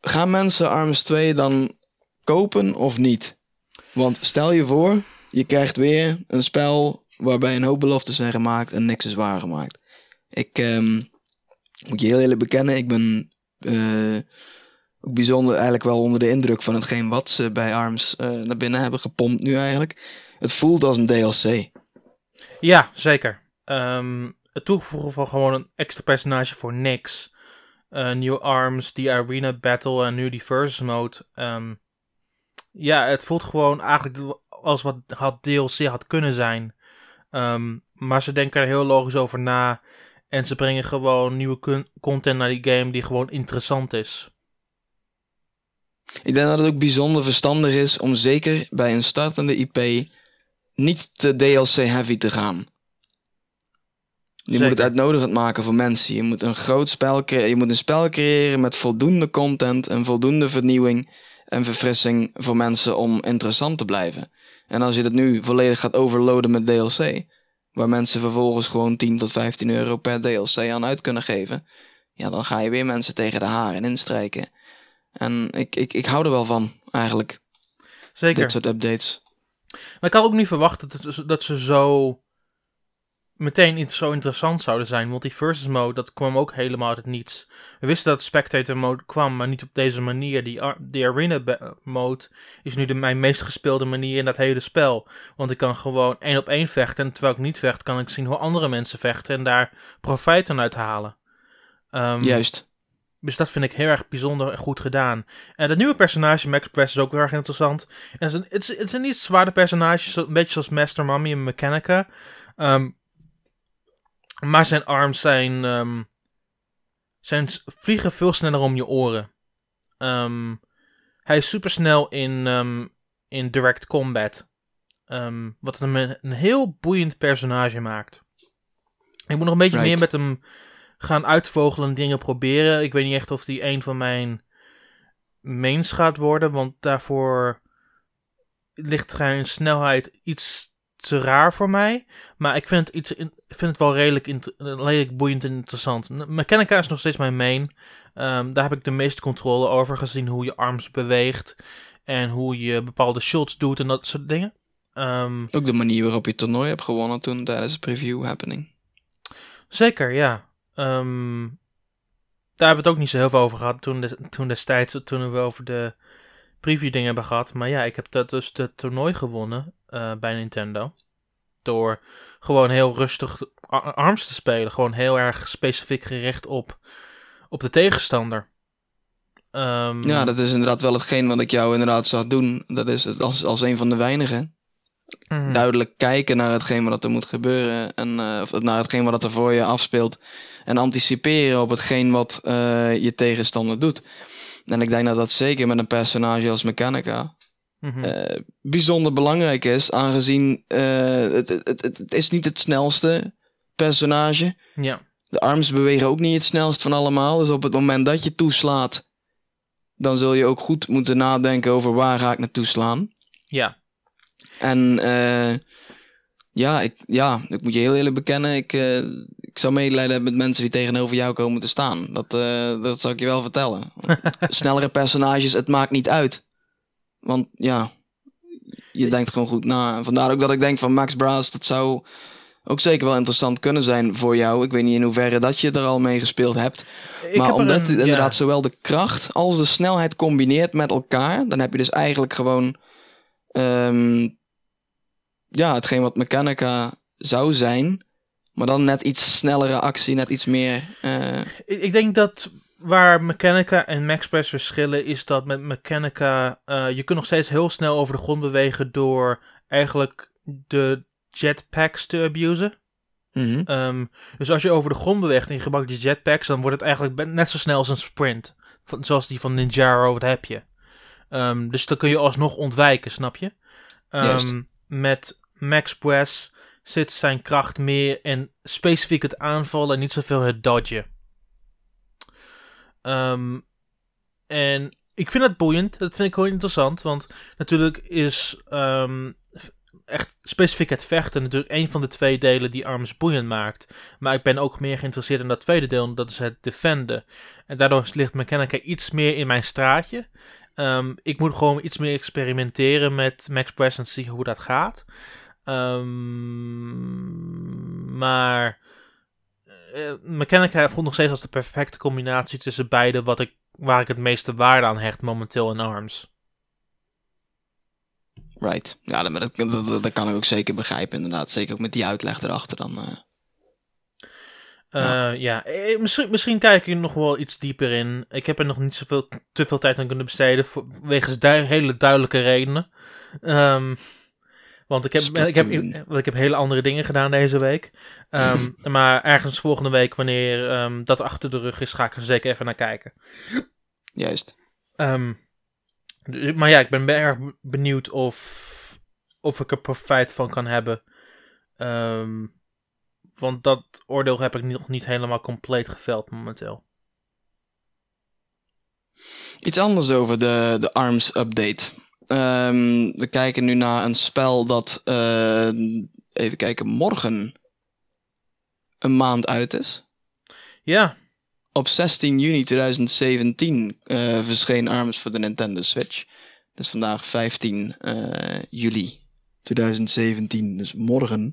Speaker 2: Gaan mensen ARMS 2 dan kopen of niet? Want stel je voor, je krijgt weer een spel waarbij een hoop beloften zijn gemaakt en niks is waargemaakt. Ik ehm, moet je heel eerlijk bekennen, ik ben eh, bijzonder eigenlijk wel onder de indruk van hetgeen wat ze bij ARMS eh, naar binnen hebben gepompt nu eigenlijk. Het voelt als een DLC.
Speaker 1: ja zeker. Ehm, het toevoegen van gewoon een extra personage voor niks. Eh, nieuwe arms, die arena battle en nu die versus mode. Ehm, ja, het voelt gewoon eigenlijk als wat had DLC had kunnen zijn. Ehm, maar ze denken er heel logisch over na. En ze brengen gewoon nieuwe content naar die game die gewoon interessant is.
Speaker 2: Ik denk dat het ook bijzonder verstandig is om zeker bij een startende IP niet te DLC-heavy te gaan. Je moet het uitnodigend maken voor mensen. Je moet een groot spel creëren. Je moet een spel creëren met voldoende content en voldoende vernieuwing en verfrissing voor mensen om interessant te blijven. En als je dat nu volledig gaat overloaden met DLC, waar mensen vervolgens gewoon 10 tot 15 euro per DLC aan uit kunnen geven, ja, dan ga je weer mensen tegen de haren instrijken. En ik, ik, ik hou er wel van, eigenlijk.
Speaker 1: Zeker.
Speaker 2: Dit soort updates.
Speaker 1: Maar ik had ook niet verwacht dat, het, dat ze zo meteen zo interessant zouden zijn. Want die versus mode, dat kwam ook helemaal uit het niets. We wisten dat spectator mode kwam, maar niet op deze manier. Die, ar- die arena mode is nu de, mijn meest gespeelde manier in dat hele spel. Want ik kan gewoon één op één vechten. En terwijl ik niet vecht, kan ik zien hoe andere mensen vechten. En daar profijt aan uithalen. Ehm,
Speaker 2: Juist.
Speaker 1: Dus dat vind ik heel erg bijzonder en goed gedaan. En dat nieuwe personage, Max Press, is ook heel erg interessant. En het is een, het is, het is een niet zwaarder personage, zo- een beetje zoals Master Mummy en Mechanica. Ehm, maar zijn arms zijn, ehm, zijn vliegen veel sneller om je oren. Ehm, hij is super snel in, in direct combat. Wat hem een, een heel boeiend personage maakt. Ik moet nog een beetje
Speaker 2: Right.
Speaker 1: meer met hem gaan uitvogelen en dingen proberen. Ik weet niet echt of die een van mijn mains gaat worden, want daarvoor ligt zijn snelheid iets te raar voor mij. Maar ik vind het, iets, in- vind het wel redelijk boeiend en interessant. Mechanica is nog steeds mijn main. Ehm, daar heb ik de meeste controle over gezien hoe je arms beweegt en hoe je bepaalde shots doet en dat soort dingen. Ehm,
Speaker 2: Ook de manier waarop je het toernooi hebt gewonnen toen tijdens de preview happening.
Speaker 1: Zeker, ja. Ehm, daar hebben we het ook niet zo heel veel over gehad toen, de, toen destijds, toen we over de preview dingen hebben gehad. Maar ja, ik heb dat dus de toernooi gewonnen eh, bij Nintendo. Door gewoon heel rustig ar- arms te spelen. Gewoon heel erg specifiek gericht op, op de tegenstander. Ehm,
Speaker 2: Ja, dat is inderdaad wel hetgeen wat ik jou inderdaad zag doen. Dat is het als, als een van de weinigen.
Speaker 1: mhm.
Speaker 2: Duidelijk kijken naar hetgeen wat er moet gebeuren. En, eh, of naar hetgeen wat er voor je afspeelt. En anticiperen op hetgeen wat eh, je tegenstander doet. En ik denk dat dat zeker met een personage als Mechanica
Speaker 1: Mhm.
Speaker 2: eh, bijzonder belangrijk is. Aangezien eh, het, het, het, het is niet het snelste personage.
Speaker 1: ja,
Speaker 2: De arms bewegen ook niet het snelst van allemaal. Dus op het moment dat je toeslaat, dan zul je ook goed moeten nadenken over waar ga ik naartoe slaan.
Speaker 1: ja.
Speaker 2: En ja, ik, ja, ik moet je heel eerlijk bekennen, ik, ik zou medelijden hebben met mensen die tegenover jou komen te staan. Dat, eh, dat zal ik je wel vertellen. Snellere personages, het maakt niet uit. Want ja, je denkt gewoon goed na. En Vandaar ook dat ik denk van Max Brass, dat zou ook zeker wel interessant kunnen zijn voor jou. Ik weet niet in hoeverre dat je er al mee gespeeld hebt.
Speaker 1: Ik
Speaker 2: maar
Speaker 1: heb
Speaker 2: omdat
Speaker 1: een-
Speaker 2: het
Speaker 1: ja.
Speaker 2: inderdaad zowel de kracht als de snelheid combineert met elkaar, dan heb je dus eigenlijk gewoon ehm, ja, hetgeen wat Mechanica zou zijn, maar dan net iets snellere actie, net iets meer. eh,
Speaker 1: Ik, ik denk dat waar Mechanica en Maxpress verschillen is dat met Mechanica eh, je kunt nog steeds heel snel over de grond bewegen door eigenlijk de jetpacks te abusen.
Speaker 2: mhm.
Speaker 1: Ehm, dus als je over de grond beweegt en je gebruikt die jetpacks, dan wordt het eigenlijk net zo snel als een sprint. Van, zoals die van Ninjaro, wat heb je. Ehm, dus dan kun je alsnog ontwijken, snap je? Ehm, met Max Press zit zijn kracht meer in specifiek het aanvallen en niet zoveel het dodgen. Ehm, en ik vind dat boeiend. Dat vind ik heel interessant. Want natuurlijk is ehm, echt specifiek het vechten natuurlijk een van de twee delen die arms boeiend maakt. Maar ik ben ook meer geïnteresseerd in dat tweede deel. Dat is het defenden. En daardoor ligt Mechanica iets meer in mijn straatje. Ehm, ik moet gewoon iets meer experimenteren met Max Press en zien hoe dat gaat. Ehm, maar eh, Mechanica voelt nog steeds als de perfecte combinatie tussen beide wat ik, waar ik het meeste waarde aan hecht momenteel in ARMS.
Speaker 2: Right. Ja, dat, dat, dat, dat kan ik ook zeker begrijpen, inderdaad. Zeker ook met die uitleg erachter dan. eh.
Speaker 1: Eh, ja, misschien, misschien kijk ik er nog wel iets dieper in. Ik heb er nog niet zoveel, te veel tijd aan kunnen besteden, voor, wegens du- hele duidelijke redenen. Ehm, want ik heb, ik, heb, want ik heb hele andere dingen gedaan deze week. Ehm, maar ergens volgende week, wanneer ehm, dat achter de rug is, ga ik er zeker even naar kijken.
Speaker 2: Juist.
Speaker 1: Ehm, dus- maar ja, ik ben erg benieuwd of, of ik er profijt van kan hebben. Want dat oordeel heb ik nog niet helemaal compleet geveld momenteel.
Speaker 2: Iets anders over de, de ARMS update. Ehm, we kijken nu naar een spel dat, eh, even kijken, morgen een maand uit is.
Speaker 1: Ja,
Speaker 2: Op 16 juni 2017 eh, verscheen ARMS voor de Nintendo Switch. Dus vandaag 15 eh, juli 2017. Dus morgen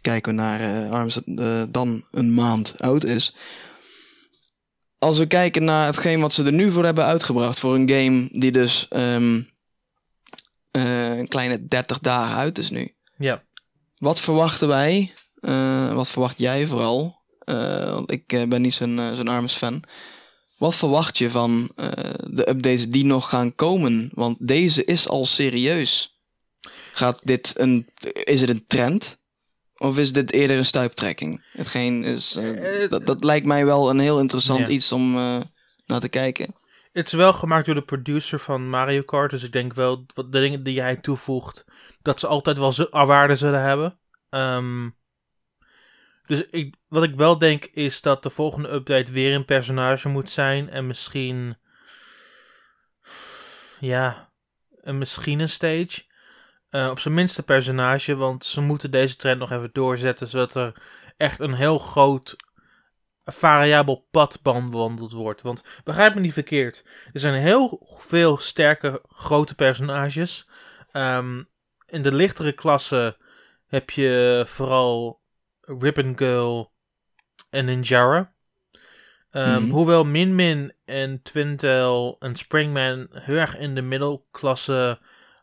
Speaker 2: kijken we naar ARMS dat dan een maand oud is. Als we kijken naar hetgeen wat ze er nu voor hebben uitgebracht. Voor een game die dus ehm, eh, een kleine 30 dagen uit is nu.
Speaker 1: ja.
Speaker 2: Wat verwachten wij? Eh, wat verwacht jij vooral? Eh, want ik ben niet zo'n zo'n Arms fan. Wat verwacht je van de updates die nog gaan komen? Want deze is al serieus. Gaat dit een, is het een trend? Of is dit eerder een stuiptrekking? Hetgeen is, dat, dat lijkt mij wel een heel interessant iets om naar te kijken.
Speaker 1: Het is wel gemaakt door de producer van Mario Kart. Dus ik denk wel wat de dingen die hij toevoegt, dat ze altijd wel waarde zullen hebben. Ehm, dus ik, wat ik wel denk is dat de volgende update weer een personage moet zijn. En misschien. Ja. En misschien een stage. Eh, op zijn minst een personage. Want ze moeten deze trend nog even doorzetten. Zodat er echt een heel groot variabel pad bewandeld wordt. Want begrijp me niet verkeerd. Er zijn heel veel sterke grote personages. Ehm, in de lichtere klasse heb je vooral Ribbon Girl en Ninjara. Ehm,
Speaker 2: Mhm.
Speaker 1: Hoewel Min Min en Twintel en Springman heel erg in de middelklasse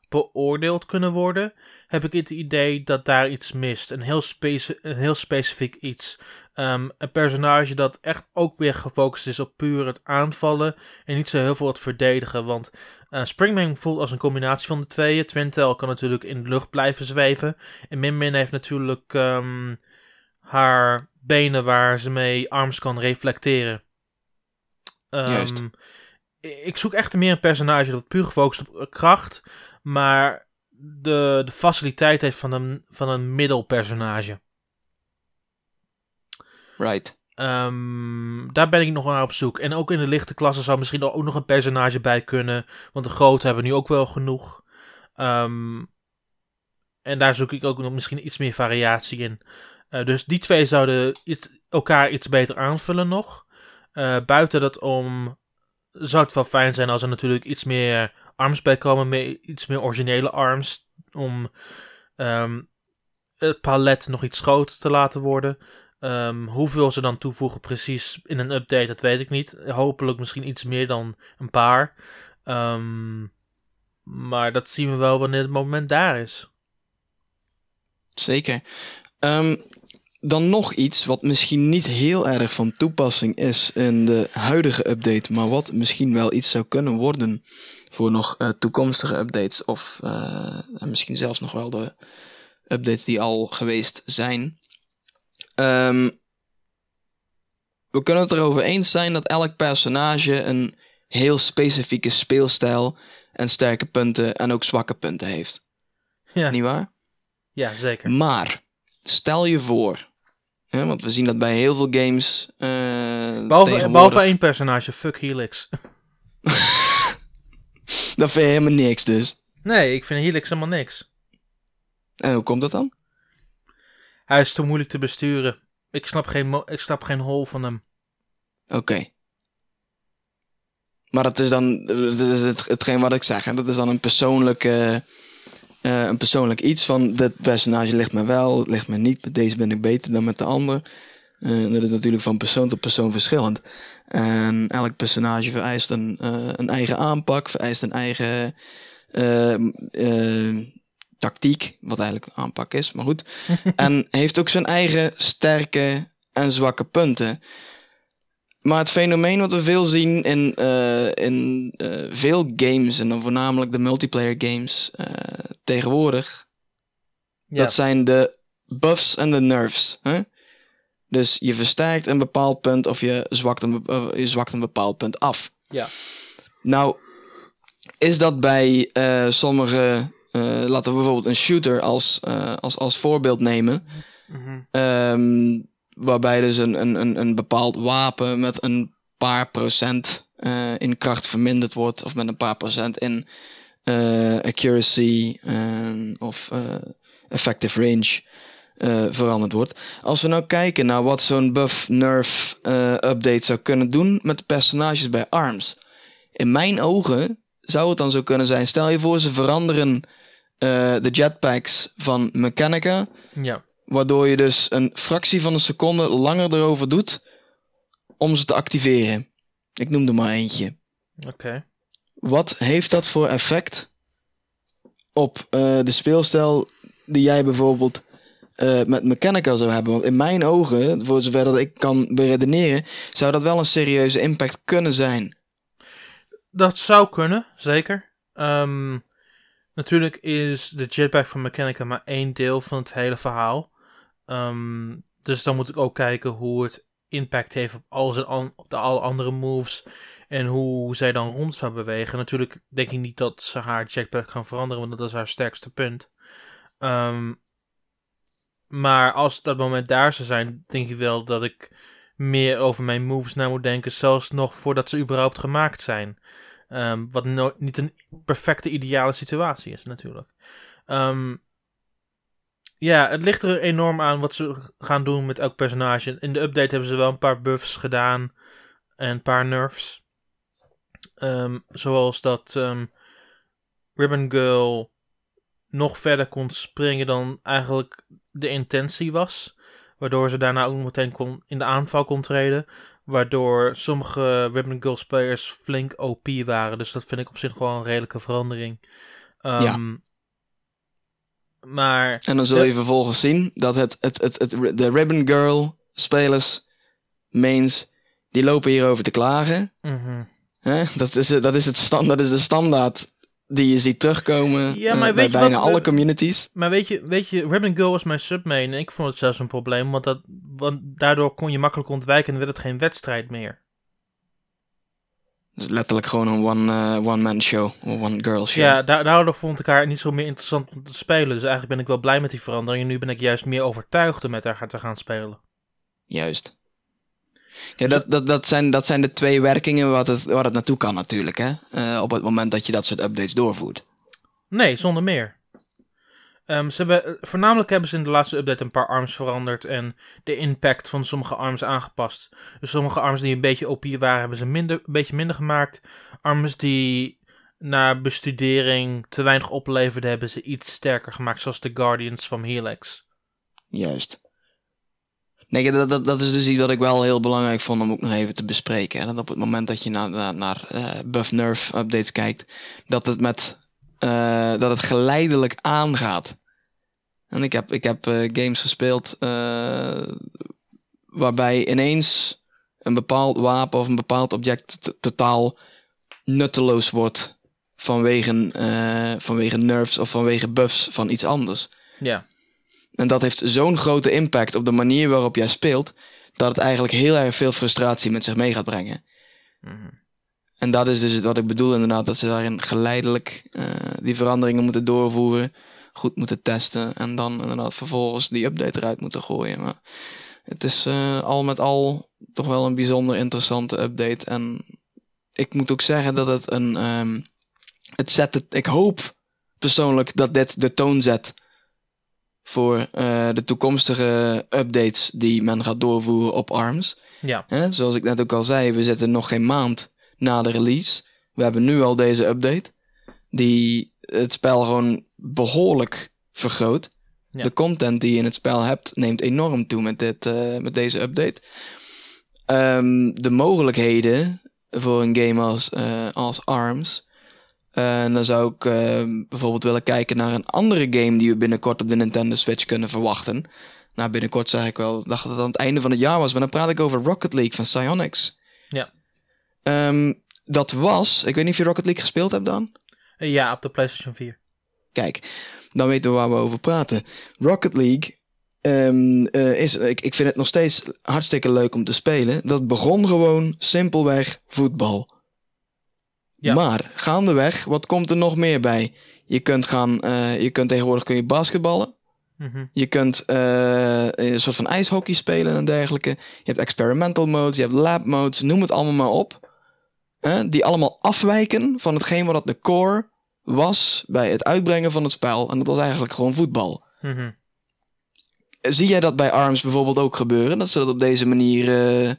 Speaker 1: beoordeeld kunnen worden, heb ik het idee dat daar iets mist. Een heel, speci- een heel specifiek iets. Ehm, een personage dat echt ook weer gefocust is op puur het aanvallen en niet zo heel veel het verdedigen. Want eh, Springman voelt als een combinatie van de tweeën. Twintel kan natuurlijk in de lucht blijven zweven. En Min Min heeft natuurlijk ehm, haar benen waar ze mee arms kan reflecteren. Ehm,
Speaker 2: Juist.
Speaker 1: Ik zoek echt meer een personage dat puur gefocust op kracht, maar de, de faciliteit heeft van een, van een middelpersonage.
Speaker 2: Right.
Speaker 1: Ehm, daar ben ik nog naar op zoek. En ook in de lichte klasse zou misschien ook nog een personage bij kunnen. Want de grote hebben nu ook wel genoeg. Ehm, en daar zoek ik ook nog misschien iets meer variatie in. Eh, dus die twee zouden iets, elkaar iets beter aanvullen nog. Eh, buiten dat om zou het wel fijn zijn als er natuurlijk iets meer arms bij komen. Meer, iets meer originele arms. Om ehm, het palet nog iets groter te laten worden. Ehm, hoeveel ze dan toevoegen precies in een update, dat weet ik niet. Hopelijk misschien iets meer dan een paar. Ehm, maar dat zien we wel wanneer het moment daar is.
Speaker 2: Zeker. Ehm, dan nog iets wat misschien niet heel erg van toepassing is in de huidige update, maar wat misschien wel iets zou kunnen worden voor nog eh, toekomstige updates of eh, en misschien zelfs nog wel de updates die al geweest zijn. Ehm, we kunnen het erover eens zijn dat elk personage een heel specifieke speelstijl en sterke punten en ook zwakke punten heeft.
Speaker 1: Ja,
Speaker 2: Niet waar?
Speaker 1: ja zeker.
Speaker 2: Maar stel je voor, hè, want we zien dat bij heel veel games. eh,
Speaker 1: Behalve,
Speaker 2: tegenwoordig-
Speaker 1: behalve één personage, fuck Helix.
Speaker 2: Dat vind je helemaal niks dus.
Speaker 1: Nee, ik vind Helix helemaal niks.
Speaker 2: En hoe komt dat dan?
Speaker 1: Hij is te moeilijk te besturen. Ik snap geen, ik snap geen hol van hem.
Speaker 2: Oké. Maar dat is dan dat is het, hetgeen wat ik zeg. Hè? Dat is dan een persoonlijk, eh, een persoonlijk iets van dit personage ligt me wel, ligt me niet. Met deze ben ik beter dan met de ander. Eh, dat is natuurlijk van persoon tot persoon verschillend. En elk personage vereist een, eh, een eigen aanpak, vereist een eigen tactiek, wat eigenlijk aanpak is, maar goed. en heeft ook zijn eigen sterke en zwakke punten. Maar het fenomeen wat we veel zien in, eh, in eh, veel games, en dan voornamelijk de multiplayer games eh, tegenwoordig,
Speaker 1: Ja,
Speaker 2: dat zijn de buffs en de nerfs. Hè? Dus je versterkt een bepaald punt of je zwakt een, je zwakt een bepaald punt af.
Speaker 1: Ja.
Speaker 2: Nou, is dat bij sommige, laten we bijvoorbeeld een shooter als, als, als voorbeeld nemen. Ehm, waarbij dus een, een, een, bepaald wapen met een paar procent eh, in kracht verminderd wordt. Of met een paar procent in eh, accuracy eh, of eh, effective range. veranderd wordt. Als we nou kijken naar wat zo'n buff-nerf eh, update zou kunnen doen met de personages bij ARMS. In mijn ogen zou het dan zo kunnen zijn. Stel je voor, ze veranderen de jetpacks van Mechanica.
Speaker 1: Ja.
Speaker 2: Waardoor je dus een fractie van een seconde langer erover doet om ze te activeren. Ik noem er maar eentje.
Speaker 1: Oké.
Speaker 2: Wat heeft dat voor effect op eh, de speelstijl die jij bijvoorbeeld eh, met Mechanica zou hebben? Want in mijn ogen, voor zover dat ik kan beredeneren, zou dat wel een serieuze impact kunnen zijn.
Speaker 1: Dat zou kunnen, zeker. Ehm, natuurlijk is de jetpack van Mechanica maar één deel van het hele verhaal. Ehm, dus dan moet ik ook kijken hoe het impact heeft op, al zijn op de alle andere moves. En hoe zij dan rond zou bewegen. Natuurlijk denk ik niet dat ze haar jetpack gaan veranderen, want dat is haar sterkste punt. Ehm, maar als dat moment daar zou zijn, denk ik wel dat ik meer over mijn moves na moet denken. Zelfs nog voordat ze überhaupt gemaakt zijn. Ehm, wat niet een perfecte ideale situatie is, natuurlijk. Ehm, ja, het ligt er enorm aan wat ze gaan doen met elk personage. In de update hebben ze wel een paar buffs gedaan en een paar nerfs. Ehm, zoals dat ehm, Ribbon Girl nog verder kon springen dan eigenlijk de intentie was. Waardoor ze daarna ook meteen kon, in de aanval kon treden. Waardoor sommige Ribbon Girl spelers flink OP waren. Dus dat vind ik op zich wel een redelijke verandering. Ehm, Maar
Speaker 2: En dan zul je vervolgens zien dat het, het, het, het, de Ribbon Girl spelers, mains, die lopen hierover te klagen.
Speaker 1: mhm.
Speaker 2: Dat, is, dat, is het stand, dat is de standaard die je ziet terugkomen
Speaker 1: Ja,
Speaker 2: eh, bij bijna
Speaker 1: wat-
Speaker 2: alle communities.
Speaker 1: Maar weet je, weet je, Ribbon Girl was mijn submain en ik vond het zelfs een probleem, want, dat, want daardoor kon je makkelijk ontwijken en werd het geen wedstrijd meer.
Speaker 2: Dus letterlijk gewoon een one, eh, one-man show, of one-girl show.
Speaker 1: Ja, da daardoor vond ik haar niet zo meer interessant om te spelen. Dus eigenlijk ben ik wel blij met die verandering. En nu ben ik juist meer overtuigd om met haar te gaan spelen.
Speaker 2: Juist. Ja, dat, dat, dat, zijn, dat zijn de twee werkingen wat het, waar het naartoe kan natuurlijk, hè? Eh, op het moment dat je dat soort updates doorvoert.
Speaker 1: Nee, zonder meer. Ehm, ze hebben, eh, voornamelijk hebben ze in de laatste update een paar arms veranderd en de impact van sommige arms aangepast. Dus sommige arms die een beetje OP waren, hebben ze minder, een beetje minder gemaakt. Arms die na bestudering te weinig opleverden, hebben ze iets sterker gemaakt, zoals de Guardians van Helix.
Speaker 2: Juist. Nee, dat, dat, is dus iets wat ik wel heel belangrijk vond om ook nog even te bespreken. Hè? Dat op het moment dat je naar, naar, naar eh, buff nerf updates kijkt, dat het met eh, dat het geleidelijk aangaat. En ik heb, ik heb eh, games gespeeld eh, waarbij ineens een bepaald wapen of een bepaald object totaal nutteloos wordt vanwege, vanwege nerfs of vanwege buffs van iets anders.
Speaker 1: Ja,
Speaker 2: En dat heeft zo'n grote impact op de manier waarop jij speelt, dat het eigenlijk heel erg veel frustratie met zich mee gaat brengen.
Speaker 1: Mhm.
Speaker 2: En dat is dus wat ik bedoel inderdaad, dat ze daarin geleidelijk eh, die veranderingen moeten doorvoeren, goed moeten testen en dan inderdaad vervolgens die update eruit moeten gooien. Maar het is eh, al met al toch wel een bijzonder interessante update. En ik moet ook zeggen dat het een, ehm, het zet het, ik hoop persoonlijk dat dit de toon zet voor eh, de toekomstige updates die men gaat doorvoeren op ARMS.
Speaker 1: ja.
Speaker 2: Hè, zoals ik net ook al zei, we zitten nog geen maand na de release. We hebben nu al deze update. Die het spel gewoon behoorlijk vergroot.
Speaker 1: Ja.
Speaker 2: De content die je in het spel hebt neemt enorm toe met, dit, eh, met deze update. Ehm, de mogelijkheden voor een game als, eh, als ARMS. Eh, En dan zou ik eh, bijvoorbeeld willen kijken naar een andere game die we binnenkort op de Nintendo Switch kunnen verwachten. Nou, binnenkort zeg ik wel, dacht dat het aan het einde van het jaar was, maar dan praat ik over Rocket League van Psyonix.
Speaker 1: Ja.
Speaker 2: Ehm, dat was, ik weet niet of je Rocket League gespeeld hebt dan.
Speaker 1: Ja, op de PlayStation 4.
Speaker 2: Kijk, dan weten we waar we over praten. Rocket League ehm, eh, is, ik, ik vind het nog steeds hartstikke leuk om te spelen. Dat begon gewoon simpelweg voetbal.
Speaker 1: Ja.
Speaker 2: Maar gaandeweg, wat komt er nog meer bij? Je kunt gaan, eh, je kunt tegenwoordig kun je basketballen.
Speaker 1: Mhm.
Speaker 2: Je kunt eh, een soort van ijshockey spelen en dergelijke. Je hebt experimental modes, je hebt lab modes, noem het allemaal maar op. Hè, die allemaal afwijken van hetgeen wat de core was bij het uitbrengen van het spel. En dat was eigenlijk gewoon voetbal.
Speaker 1: Mhm.
Speaker 2: zie jij dat bij ARMS bijvoorbeeld ook gebeuren? Dat ze dat op deze manier eh,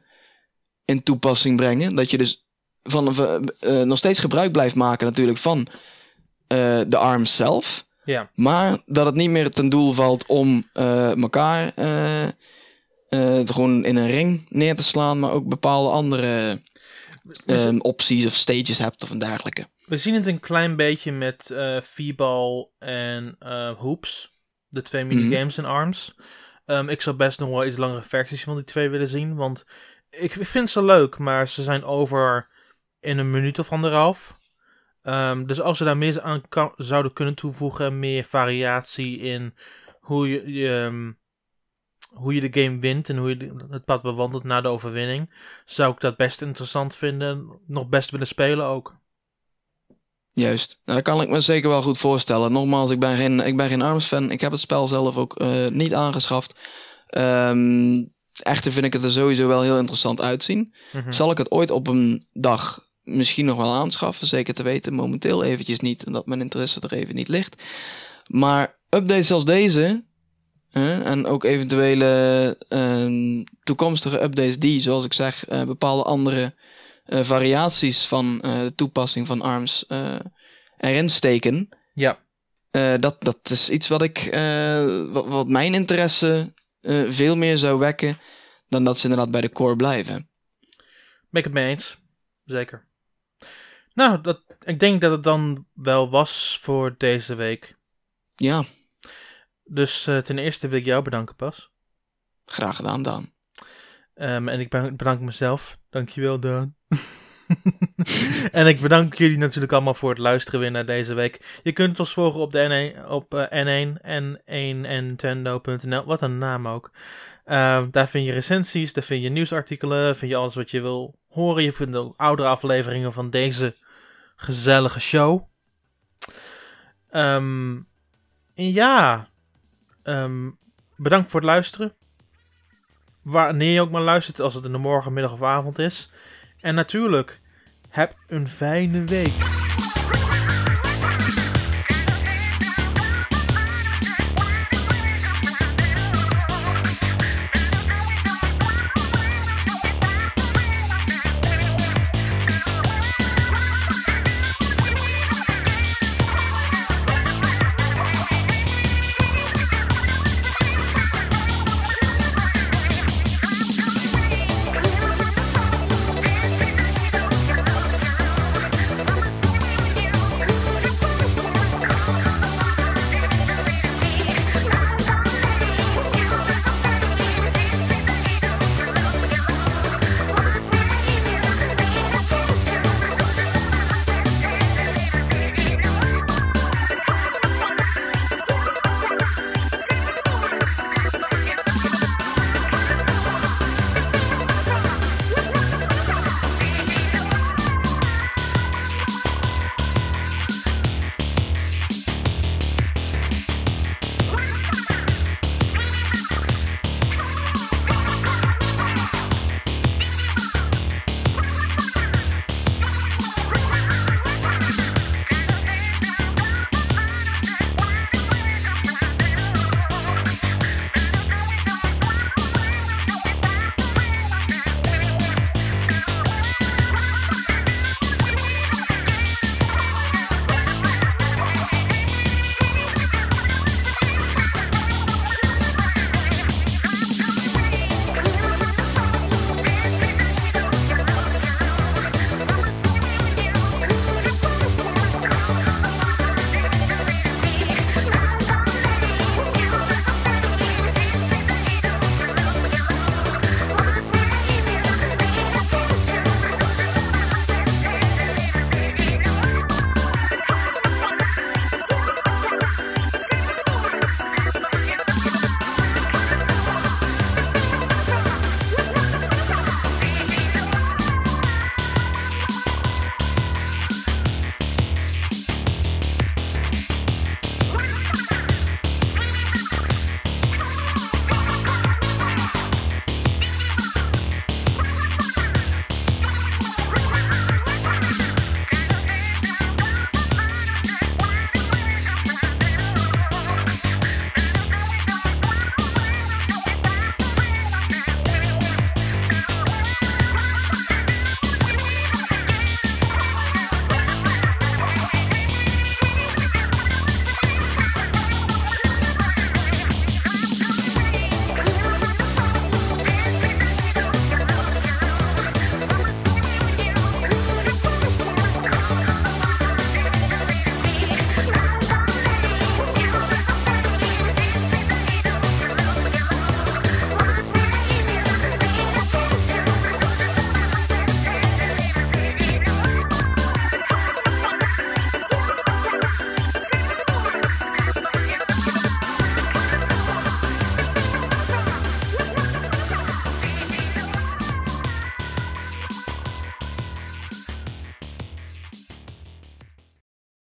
Speaker 2: in toepassing brengen? Dat je dus van, uh, nog steeds gebruik blijft maken natuurlijk van uh, de ARMS zelf. Maar dat het niet meer ten doel valt om elkaar gewoon in een ring neer te slaan, maar ook bepaalde andere um, opties of stages hebt of een dergelijke.
Speaker 1: We zien het een klein beetje met uh, V-ball en uh, hoops. De twee mhm. minigames mm -hmm. in ARMS. Um, ik zou best nog wel iets langere versies van die twee willen zien. Want ik vind ze leuk, maar ze zijn over in een minuut of anderhalf. Um, dus als ze daar meer aan zouden kunnen toevoegen, meer variatie in hoe je, um, hoe je de game wint en hoe je het pad bewandelt na de overwinning, zou ik dat best interessant vinden. Nog best willen spelen ook.
Speaker 2: Juist. Nou, dat kan ik me zeker wel goed voorstellen. Nogmaals, ik ben geen, ik ben geen ARMS-fan. Ik heb het spel zelf ook uh, niet aangeschaft. Um, echter vind ik het er sowieso wel heel interessant uitzien. Mm -hmm. Zal ik het ooit op een dag misschien nog wel aanschaffen? Zeker te weten. Momenteel eventjes niet, omdat mijn interesse er even niet ligt. Maar updates als deze... Uh, en ook eventuele uh, toekomstige updates die, zoals ik zeg, uh, bepaalde andere uh, variaties van uh, de toepassing van ARMS erin steken.
Speaker 1: Ja.
Speaker 2: dat, dat is iets wat ik, wat, wat, mijn interesse veel meer zou wekken dan dat ze inderdaad bij de core blijven.
Speaker 1: Ben ik het mee eens. Zeker. Nou, dat, ik denk dat het dan wel was voor deze week.
Speaker 2: Ja.
Speaker 1: Dus ten eerste wil ik jou bedanken, Pas.
Speaker 2: Graag gedaan, Dan.
Speaker 1: Um, en ik bedank mezelf. Dankjewel, Dan. en ik bedank jullie natuurlijk allemaal voor het luisteren weer naar deze week. Je kunt ons volgen op, de N1, op uh, N1 en 1Nintendo.nl. Wat een naam ook. Uh, daar vind je recensies, daar vind je nieuwsartikelen, vind je alles wat je wil horen. Je vindt ook oudere afleveringen van deze gezellige show. Um, ja, um, bedankt voor het luisteren wanneer je ook maar luistert, als het in de morgen, middag of avond is. En natuurlijk, heb een fijne week.